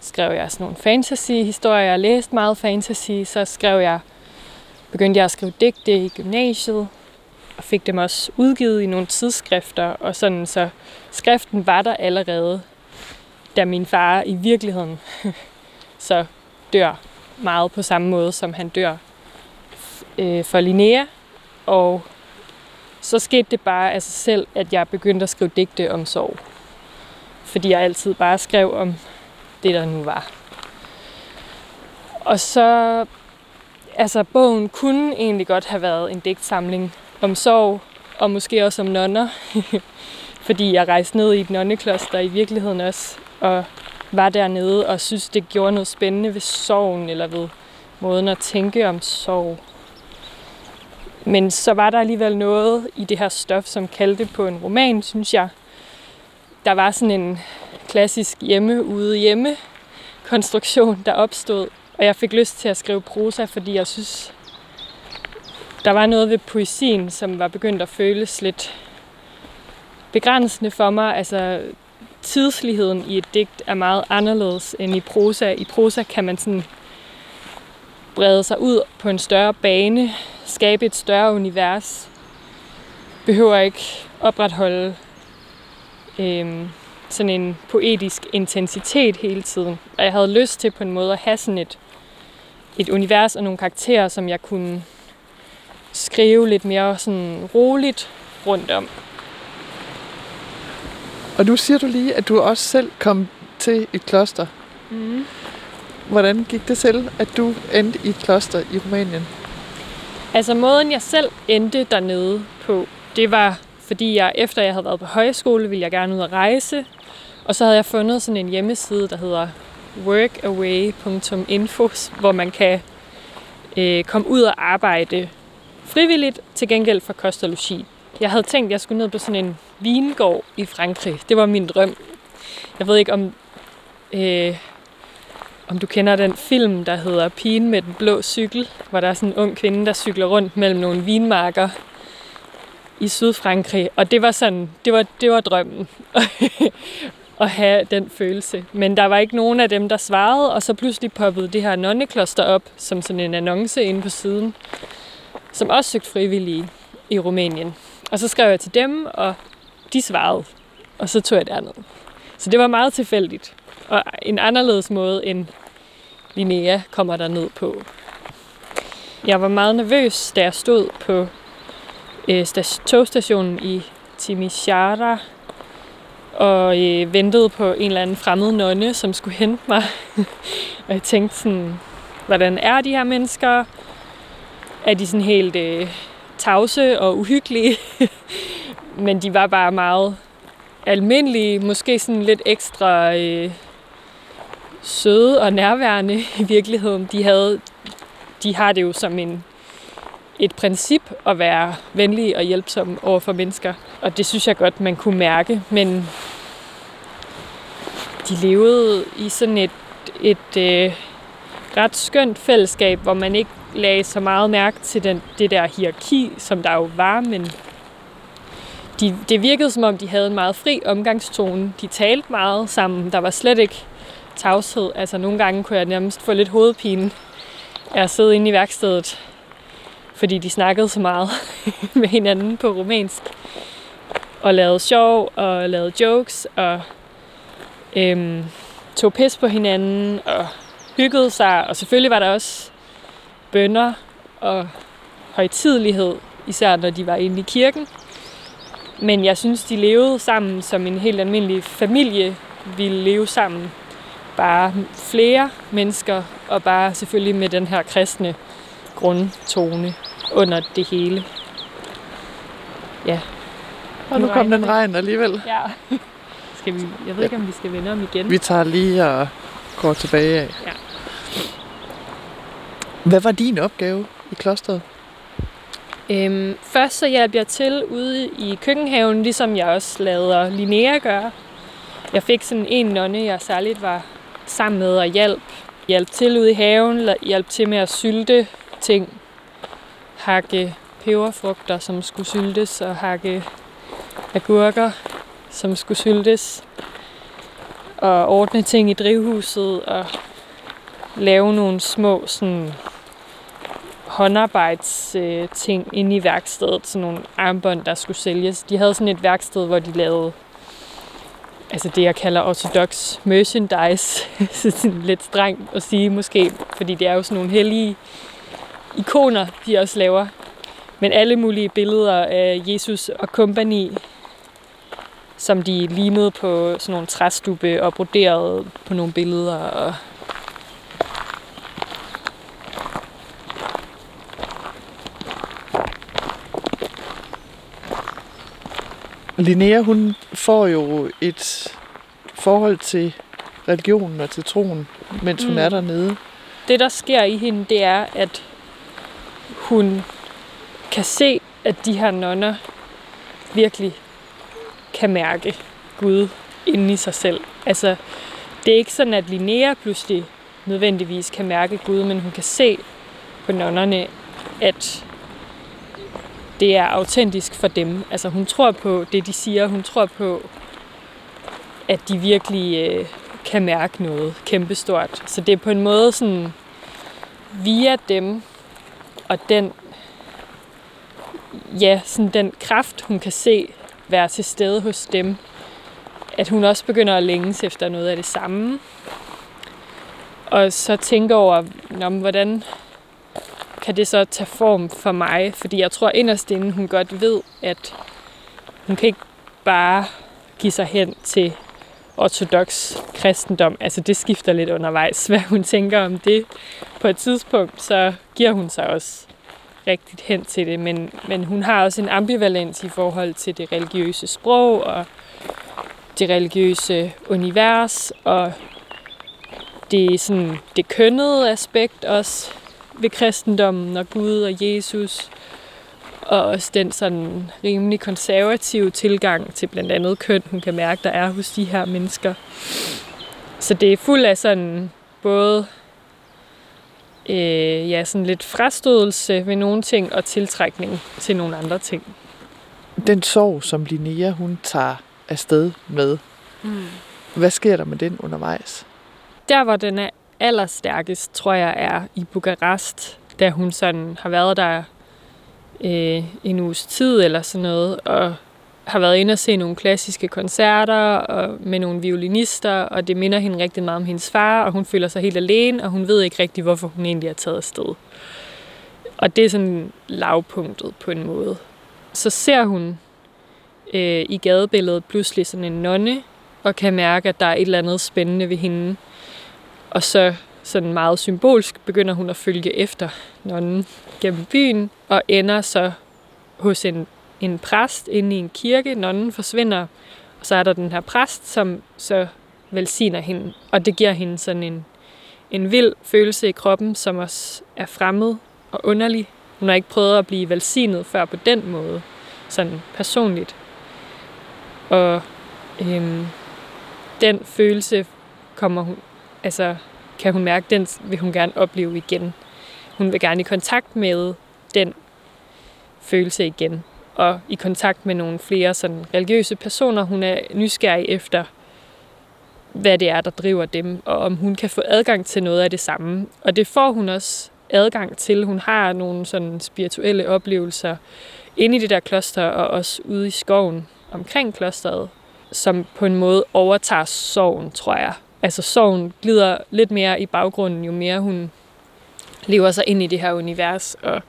Skrev jeg sådan nogle fantasy-historier. Jeg læste meget fantasy. Så skrev jeg, begyndte jeg at skrive digte i gymnasiet. Og fik dem også udgivet i nogle tidsskrifter. Og sådan, så skriften var der allerede, da min far i virkeligheden så dør meget på samme måde, som han dør øh, for Linnea. Og så skete det bare af sig selv, at jeg begyndte at skrive digte om sorg. Fordi jeg altid bare skrev om det, der nu var. Og så, altså bogen kunne egentlig godt have været en digtsamling om sorg, og måske også om nonner. Fordi jeg rejste ned i et nonnekloster i virkeligheden også, og var dernede og synes, det gjorde noget spændende ved sorgen, eller ved måden at tænke om sorg. Men så var der alligevel noget i det her stof, som kaldte på en roman, synes jeg. Der var sådan en klassisk hjemme ude hjemme konstruktion, der opstod. Og jeg fik lyst til at skrive prosa, fordi jeg synes, der var noget ved poesien, som var begyndt at føles lidt begrænsende for mig. Altså, tidsligheden i et digt er meget anderledes end i prosa. I prosa kan man sådan brede sig ud på en større bane, skabe et større univers, behøver ikke opretholde øhm, sådan en poetisk intensitet hele tiden. Og jeg havde lyst til på en måde at have sådan et, et univers og nogle karakterer, som jeg kunne skrive lidt mere sådan roligt rundt om. Og nu siger du lige, at du også selv kom til et kloster. Mm. Hvordan gik det til, at du endte i et kloster i Rumænien? Altså måden, jeg selv endte dernede på, det var, fordi jeg efter jeg havde været på højskole, ville jeg gerne ud at rejse. Og så havde jeg fundet sådan en hjemmeside, der hedder workaway.info, hvor man kan øh, komme ud og arbejde frivilligt til gengæld for kost og logi. Jeg havde tænkt, at jeg skulle ned på sådan en vingård i Frankrig. Det var min drøm. Jeg ved ikke, om øh, om du kender den film, der hedder Pigen med den blå cykel, hvor der er sådan en ung kvinde, der cykler rundt mellem nogle vinmarker i Sydfrankrig. Og det var sådan, det var, det var drømmen at have den følelse. Men der var ikke nogen af dem, der svarede, og så pludselig poppede det her nonnekloster op, som sådan en annonce inde på siden, som også søgte frivillige i Rumænien. Og så skrev jeg til dem, og de svarede, og så tog jeg derned. Så det var meget tilfældigt og en anderledes måde end Linnea kommer der ned på. Jeg var meget nervøs, da jeg stod på øh, togstationen i Timișoara og øh, ventede på en eller anden fremmed nonne, som skulle hente mig. og jeg tænkte sådan, hvordan er de her mennesker? Er de sådan helt øh, tavse og uhyggelige? Men de var bare meget almindelige, måske sådan lidt ekstra øh, søde og nærværende i virkeligheden. De, havde, de har det jo som en, et princip at være venlige og hjælpsomme over for mennesker. Og det synes jeg godt, man kunne mærke. Men de levede i sådan et, et øh, ret skønt fællesskab, hvor man ikke lagde så meget mærke til den, det der hierarki, som der jo var, men de, det virkede som om, de havde en meget fri omgangstone. De talte meget sammen. Der var slet ikke tavshed. Altså nogle gange kunne jeg nærmest få lidt hovedpine af at sidde inde i værkstedet, fordi de snakkede så meget med hinanden på rumænsk. Og lavede sjov og lavede jokes og øhm, tog pis på hinanden og hyggede sig. Og selvfølgelig var der også bønder og højtidlighed, især når de var inde i kirken. Men jeg synes, de levede sammen som en helt almindelig familie ville leve sammen. Bare flere mennesker, og bare selvfølgelig med den her kristne grundtone under det hele. Ja. Og nu kom den regn alligevel. Ja. Skal vi, jeg ved ikke, om vi skal vende om igen. Vi tager lige og går tilbage af. Ja. Hvad var din opgave i klosteret? Øhm, først så hjalp jeg til ude i køkkenhaven, ligesom jeg også lader Linnea gøre. Jeg fik sådan en nonne, jeg særligt var sammen med og hjælp. Hjælp til ude i haven, hjælp til med at sylte ting. Hakke peberfrugter, som skulle syltes, og hakke agurker, som skulle syltes. Og ordne ting i drivhuset, og lave nogle små sådan, håndarbejdsting øh, inde i værkstedet. Sådan nogle armbånd, der skulle sælges. De havde sådan et værksted, hvor de lavede altså det, jeg kalder ortodox merchandise. sådan lidt strengt at sige måske, fordi det er jo sådan nogle hellige ikoner, de også laver. Men alle mulige billeder af Jesus og kompagni, som de limede på sådan nogle træstube og broderede på nogle billeder og Linnea, hun får jo et forhold til religionen og til troen, mens hun mm. er dernede. Det, der sker i hende, det er, at hun kan se, at de her nonner virkelig kan mærke Gud inde i sig selv. Altså, det er ikke sådan, at Linnea pludselig nødvendigvis kan mærke Gud, men hun kan se på nonnerne, at det er autentisk for dem. Altså hun tror på det, de siger. Hun tror på, at de virkelig øh, kan mærke noget kæmpestort. Så det er på en måde sådan via dem og den ja, sådan den kraft, hun kan se være til stede hos dem, at hun også begynder at længes efter noget af det samme. Og så tænker over, hvordan kan det så tage form for mig? Fordi jeg tror inderst inden, hun godt ved, at hun kan ikke bare give sig hen til ortodox kristendom. Altså det skifter lidt undervejs, hvad hun tænker om det. På et tidspunkt, så giver hun sig også rigtigt hen til det, men, men hun har også en ambivalens i forhold til det religiøse sprog og det religiøse univers og det, sådan, det kønnede aspekt også ved kristendommen og Gud og Jesus, og også den sådan rimelig konservative tilgang til blandt andet køn, hun kan mærke, der er hos de her mennesker. Så det er fuld af sådan både øh, ja, sådan lidt frastødelse ved nogle ting og tiltrækning til nogle andre ting. Den sorg, som Linnea hun tager afsted med, mm. hvad sker der med den undervejs? Der, hvor den er allerstærkest, tror jeg, er i Bukarest, da hun sådan har været der øh, en uges tid eller sådan noget, og har været inde og se nogle klassiske koncerter og med nogle violinister, og det minder hende rigtig meget om hendes far, og hun føler sig helt alene, og hun ved ikke rigtig, hvorfor hun egentlig er taget afsted. Og det er sådan lavpunktet på en måde. Så ser hun øh, i gadebilledet pludselig sådan en nonne, og kan mærke, at der er et eller andet spændende ved hende. Og så sådan meget symbolsk begynder hun at følge efter nonnen gennem byen, og ender så hos en, en præst inde i en kirke. Nonnen forsvinder, og så er der den her præst, som så velsigner hende. Og det giver hende sådan en, en vild følelse i kroppen, som også er fremmed og underlig. Hun har ikke prøvet at blive velsignet før på den måde, sådan personligt. Og øhm, den følelse kommer hun, altså kan hun mærke, den vil hun gerne opleve igen. Hun vil gerne i kontakt med den følelse igen. og i kontakt med nogle flere sådan religiøse personer. Hun er nysgerrig efter, hvad det er, der driver dem, og om hun kan få adgang til noget af det samme. Og det får hun også adgang til. Hun har nogle sådan spirituelle oplevelser inde i det der kloster, og også ude i skoven omkring klosteret, som på en måde overtager sorgen, tror jeg. Altså sorgen glider lidt mere i baggrunden, jo mere hun lever sig ind i det her univers, og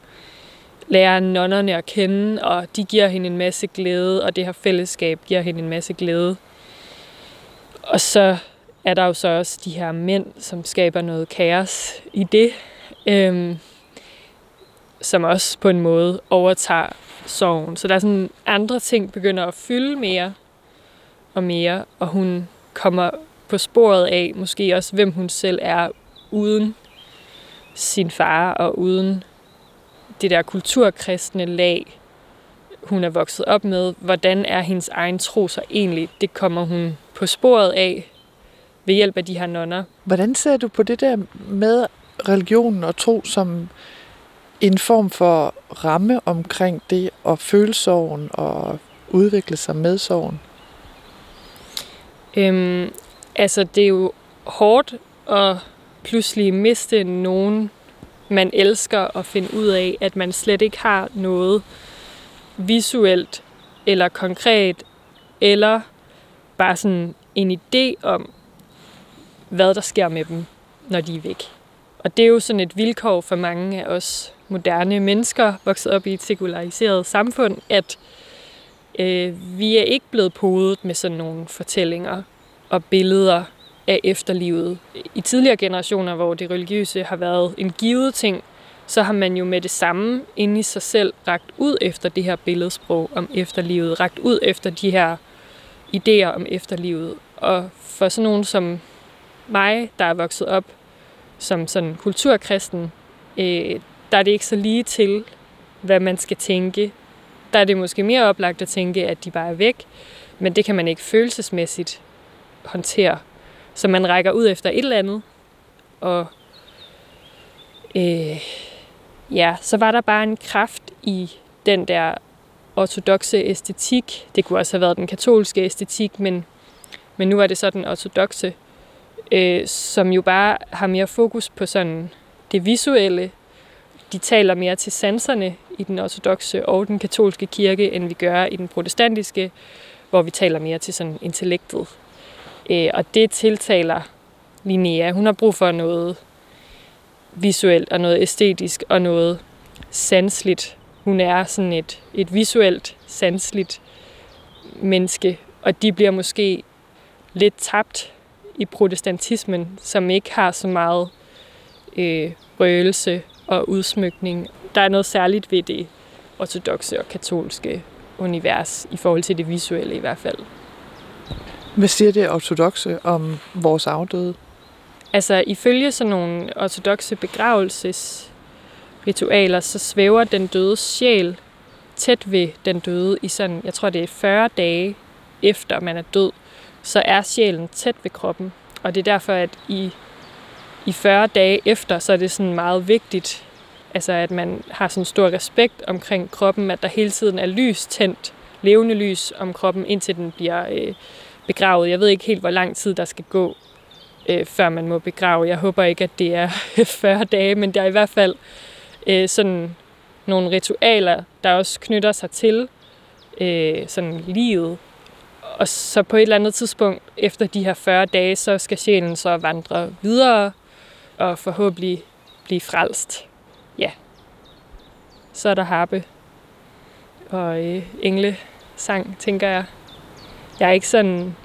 lærer nonnerne at kende, og de giver hende en masse glæde, og det her fællesskab giver hende en masse glæde. Og så er der jo så også de her mænd, som skaber noget kaos i det, øhm, som også på en måde overtager sorgen. Så der er sådan andre ting begynder at fylde mere og mere, og hun kommer på sporet af måske også, hvem hun selv er uden sin far og uden det der kulturkristne lag, hun er vokset op med. Hvordan er hendes egen tro så egentlig? Det kommer hun på sporet af ved hjælp af de her nonner. Hvordan ser du på det der med religionen og tro som en form for ramme omkring det at føle sorgen og udvikle sig med sorgen? Øhm, altså, det er jo hårdt at pludselig miste nogen, man elsker, at finde ud af, at man slet ikke har noget visuelt eller konkret, eller bare sådan en idé om, hvad der sker med dem, når de er væk. Og det er jo sådan et vilkår for mange af os moderne mennesker, vokset op i et sekulariseret samfund, at øh, vi er ikke blevet podet med sådan nogle fortællinger og billeder af efterlivet. I tidligere generationer, hvor det religiøse har været en givet ting, så har man jo med det samme inde i sig selv ragt ud efter det her billedsprog om efterlivet, ragt ud efter de her idéer om efterlivet. Og for sådan nogen som mig, der er vokset op som sådan kulturkristen, øh, der er det ikke så lige til, hvad man skal tænke. Der er det måske mere oplagt at tænke, at de bare er væk, men det kan man ikke følelsesmæssigt håndtere. Så man rækker ud efter et eller andet, og øh, ja, så var der bare en kraft i den der ortodoxe æstetik. Det kunne også have været den katolske æstetik, men, men nu er det så den ortodoxe, øh, som jo bare har mere fokus på sådan det visuelle. De taler mere til sanserne i den ortodoxe og den katolske kirke, end vi gør i den protestantiske, hvor vi taler mere til sådan intellektet. Øh, og det tiltaler Linnea. Hun har brug for noget visuelt og noget æstetisk og noget sansligt. Hun er sådan et, et visuelt, sansligt menneske, og de bliver måske lidt tabt i protestantismen, som ikke har så meget øh, røgelse og udsmykning. Der er noget særligt ved det ortodoxe og katolske univers i forhold til det visuelle i hvert fald. Hvad siger det ortodoxe om vores afdøde? Altså, ifølge sådan nogle ortodoxe begravelsesritualer, så svæver den døde sjæl tæt ved den døde i sådan, jeg tror det er 40 dage efter man er død, så er sjælen tæt ved kroppen. Og det er derfor, at i, i 40 dage efter, så er det sådan meget vigtigt, altså at man har sådan stor respekt omkring kroppen, at der hele tiden er lys tændt, levende lys om kroppen, indtil den bliver øh, begravet. Jeg ved ikke helt, hvor lang tid der skal gå, øh, før man må begrave. Jeg håber ikke, at det er 40 dage, men der er i hvert fald øh, sådan nogle ritualer, der også knytter sig til øh, sådan livet. Og så på et eller andet tidspunkt, efter de her 40 dage, så skal sjælen så vandre videre og forhåbentlig blive frelst. Ja. Så er der harpe og øh, engle sang, tænker jeg jeg er ikke sådan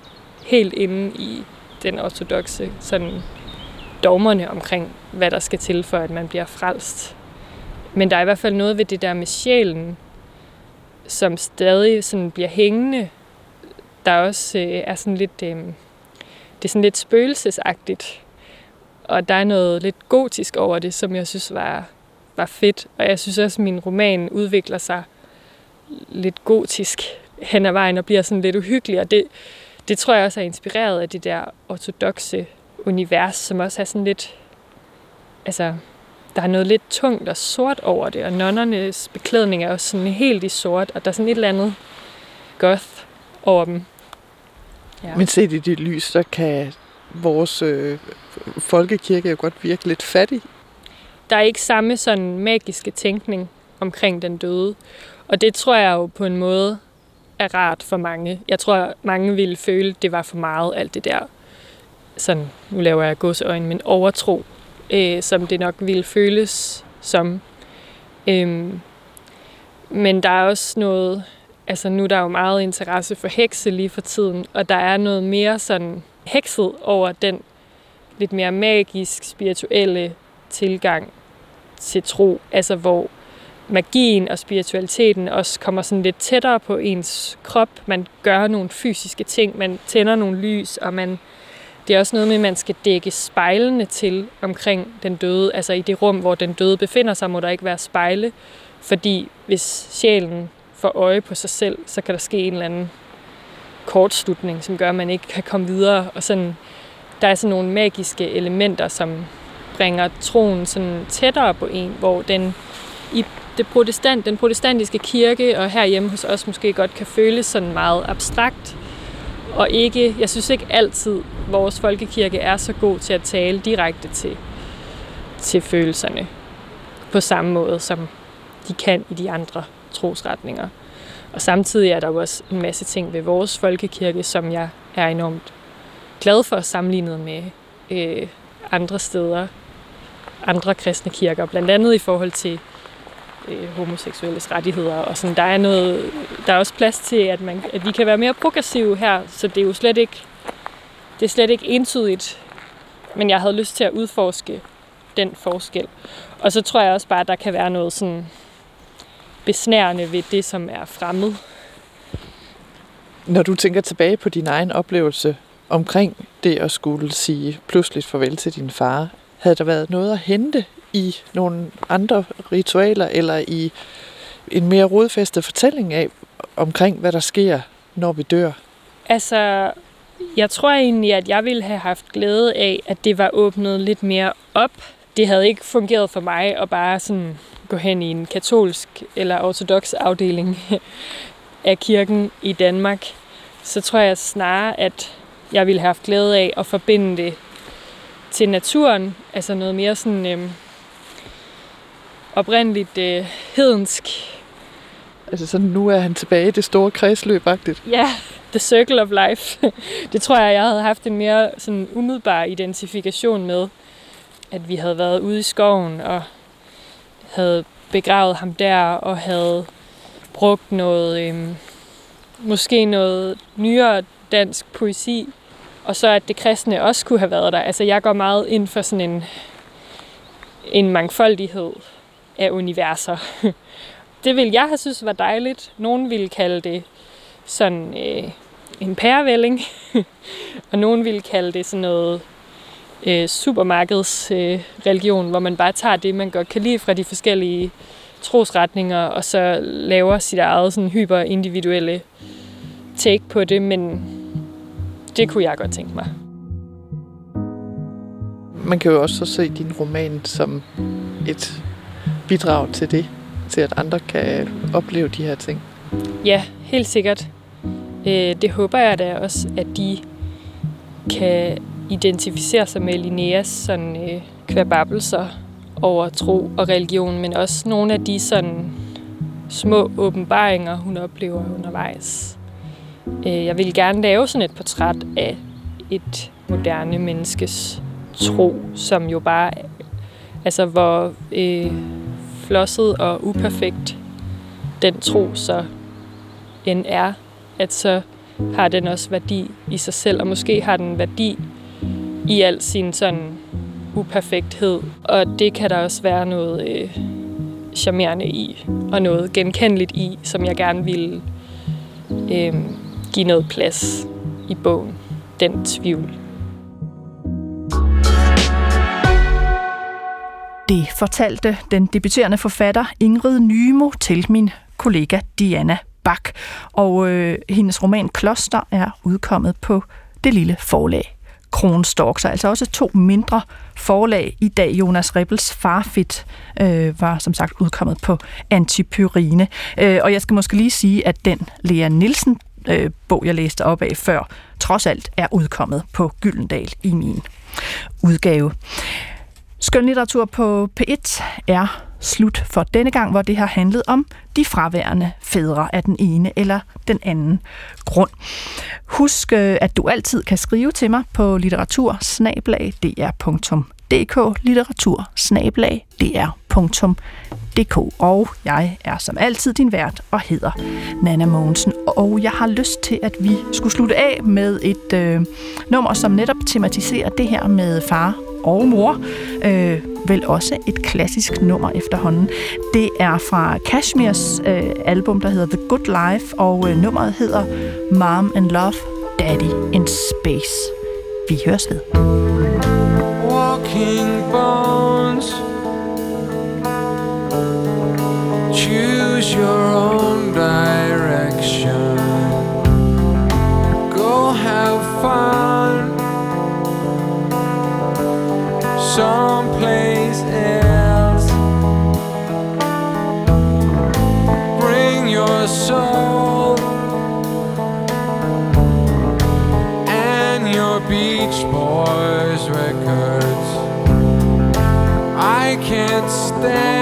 helt inde i den ortodoxe sådan dogmerne omkring, hvad der skal til for, at man bliver frelst. Men der er i hvert fald noget ved det der med sjælen, som stadig sådan bliver hængende. Der også øh, er sådan lidt, øh, det er sådan lidt spøgelsesagtigt. Og der er noget lidt gotisk over det, som jeg synes var, var fedt. Og jeg synes også, at min roman udvikler sig lidt gotisk hen ad vejen og bliver sådan lidt uhyggelig. Og det, det tror jeg også er inspireret af det der ortodoxe univers, som også er sådan lidt, altså, der er noget lidt tungt og sort over det, og nonnernes beklædning er også sådan helt i sort, og der er sådan et eller andet goth over dem. Ja. Men set i dit lys, så kan vores øh, folkekirke jo godt virke lidt fattig. Der er ikke samme sådan magiske tænkning omkring den døde. Og det tror jeg jo på en måde er rart for mange. Jeg tror, mange ville føle, det var for meget, alt det der. Sådan, nu laver jeg godsøjne, men overtro, øh, som det nok ville føles som. Øhm, men der er også noget, altså nu er der jo meget interesse for hekse lige for tiden, og der er noget mere sådan hekset over den lidt mere magisk, spirituelle tilgang til tro, altså hvor magien og spiritualiteten også kommer sådan lidt tættere på ens krop. Man gør nogle fysiske ting, man tænder nogle lys, og man, det er også noget med, at man skal dække spejlene til omkring den døde. Altså i det rum, hvor den døde befinder sig, må der ikke være spejle, fordi hvis sjælen får øje på sig selv, så kan der ske en eller anden kortslutning, som gør, at man ikke kan komme videre. Og sådan, der er sådan nogle magiske elementer, som bringer troen sådan tættere på en, hvor den i det protestant, den protestantiske kirke, og herhjemme hos os måske godt kan føles sådan meget abstrakt, og ikke, jeg synes ikke altid, vores folkekirke er så god til at tale direkte til, til følelserne på samme måde, som de kan i de andre trosretninger. Og samtidig er der jo også en masse ting ved vores folkekirke, som jeg er enormt glad for sammenlignet med øh, andre steder, andre kristne kirker, blandt andet i forhold til øh, homoseksuelles rettigheder. Og sådan, der, er noget, der er også plads til, at, man, at vi kan være mere progressive her, så det er jo slet ikke, det er slet ikke entydigt. Men jeg havde lyst til at udforske den forskel. Og så tror jeg også bare, at der kan være noget sådan besnærende ved det, som er fremmed. Når du tænker tilbage på din egen oplevelse omkring det at skulle sige pludseligt farvel til din far, havde der været noget at hente i nogle andre ritualer, eller i en mere rodfæstet fortælling af omkring, hvad der sker, når vi dør? Altså, jeg tror egentlig, at jeg ville have haft glæde af, at det var åbnet lidt mere op. Det havde ikke fungeret for mig at bare sådan gå hen i en katolsk eller ortodox afdeling af kirken i Danmark. Så tror jeg snarere, at jeg ville have haft glæde af at forbinde det til naturen. Altså noget mere sådan øhm, oprindeligt øh, hedensk. Altså sådan, nu er han tilbage i det store kredsløb -agtigt. Ja, the circle of life. det tror jeg, jeg havde haft en mere sådan umiddelbar identifikation med, at vi havde været ude i skoven og havde begravet ham der og havde brugt noget, øh, måske noget nyere dansk poesi, og så at det kristne også kunne have været der. Altså jeg går meget ind for sådan en, en mangfoldighed af universer. det vil jeg have synes var dejligt. Nogen ville kalde det sådan øh, en pærevælling, og nogen ville kalde det sådan noget øh, supermarkeds øh, religion, hvor man bare tager det, man godt kan lide fra de forskellige trosretninger, og så laver sit eget sådan hyper-individuelle take på det, men det kunne jeg godt tænke mig. Man kan jo også så se din roman som et bidrag til det, til at andre kan opleve de her ting. Ja, helt sikkert. Øh, det håber jeg da også, at de kan identificere sig med Linneas sådan øh, kværbabelser over tro og religion, men også nogle af de sådan små åbenbaringer, hun oplever undervejs. Øh, jeg ville gerne lave sådan et portræt af et moderne menneskes tro, som jo bare, altså hvor øh, flosset og uperfekt den tro så end er, at så har den også værdi i sig selv, og måske har den værdi i al sin sådan uperfekthed. Og det kan der også være noget øh, charmerende i, og noget genkendeligt i, som jeg gerne ville øh, give noget plads i bogen. Den tvivl. Det fortalte den debuterende forfatter Ingrid Nymo til min kollega Diana Bak. Og øh, hendes roman Kloster er udkommet på det lille forlag Kronstork, så altså også to mindre forlag i dag. Jonas Rebels Farfit øh, var som sagt udkommet på Antipyrine. Øh, og jeg skal måske lige sige, at den Lea Nielsen øh, bog, jeg læste op af før, trods alt er udkommet på Gyldendal i min udgave. Skønlitteratur på P1 er slut for denne gang, hvor det har handlet om de fraværende fædre af den ene eller den anden grund. Husk, øh, at du altid kan skrive til mig på litteratursnablag.dr.dk litteratursnablag.dr.dk og jeg er som altid din vært og hedder Nana Mogensen. Og jeg har lyst til, at vi skulle slutte af med et øh, nummer, som netop tematiserer det her med far og mor. Øh, vel også et klassisk nummer efterhånden. Det er fra Kashmirs øh, album, der hedder The Good Life, og øh, nummeret hedder Mom and Love, Daddy in Space. Vi høres ved. Walking bones Choose your own direction. Go have fun. Someplace else. Bring your soul And your Beach Boys records. I can't stand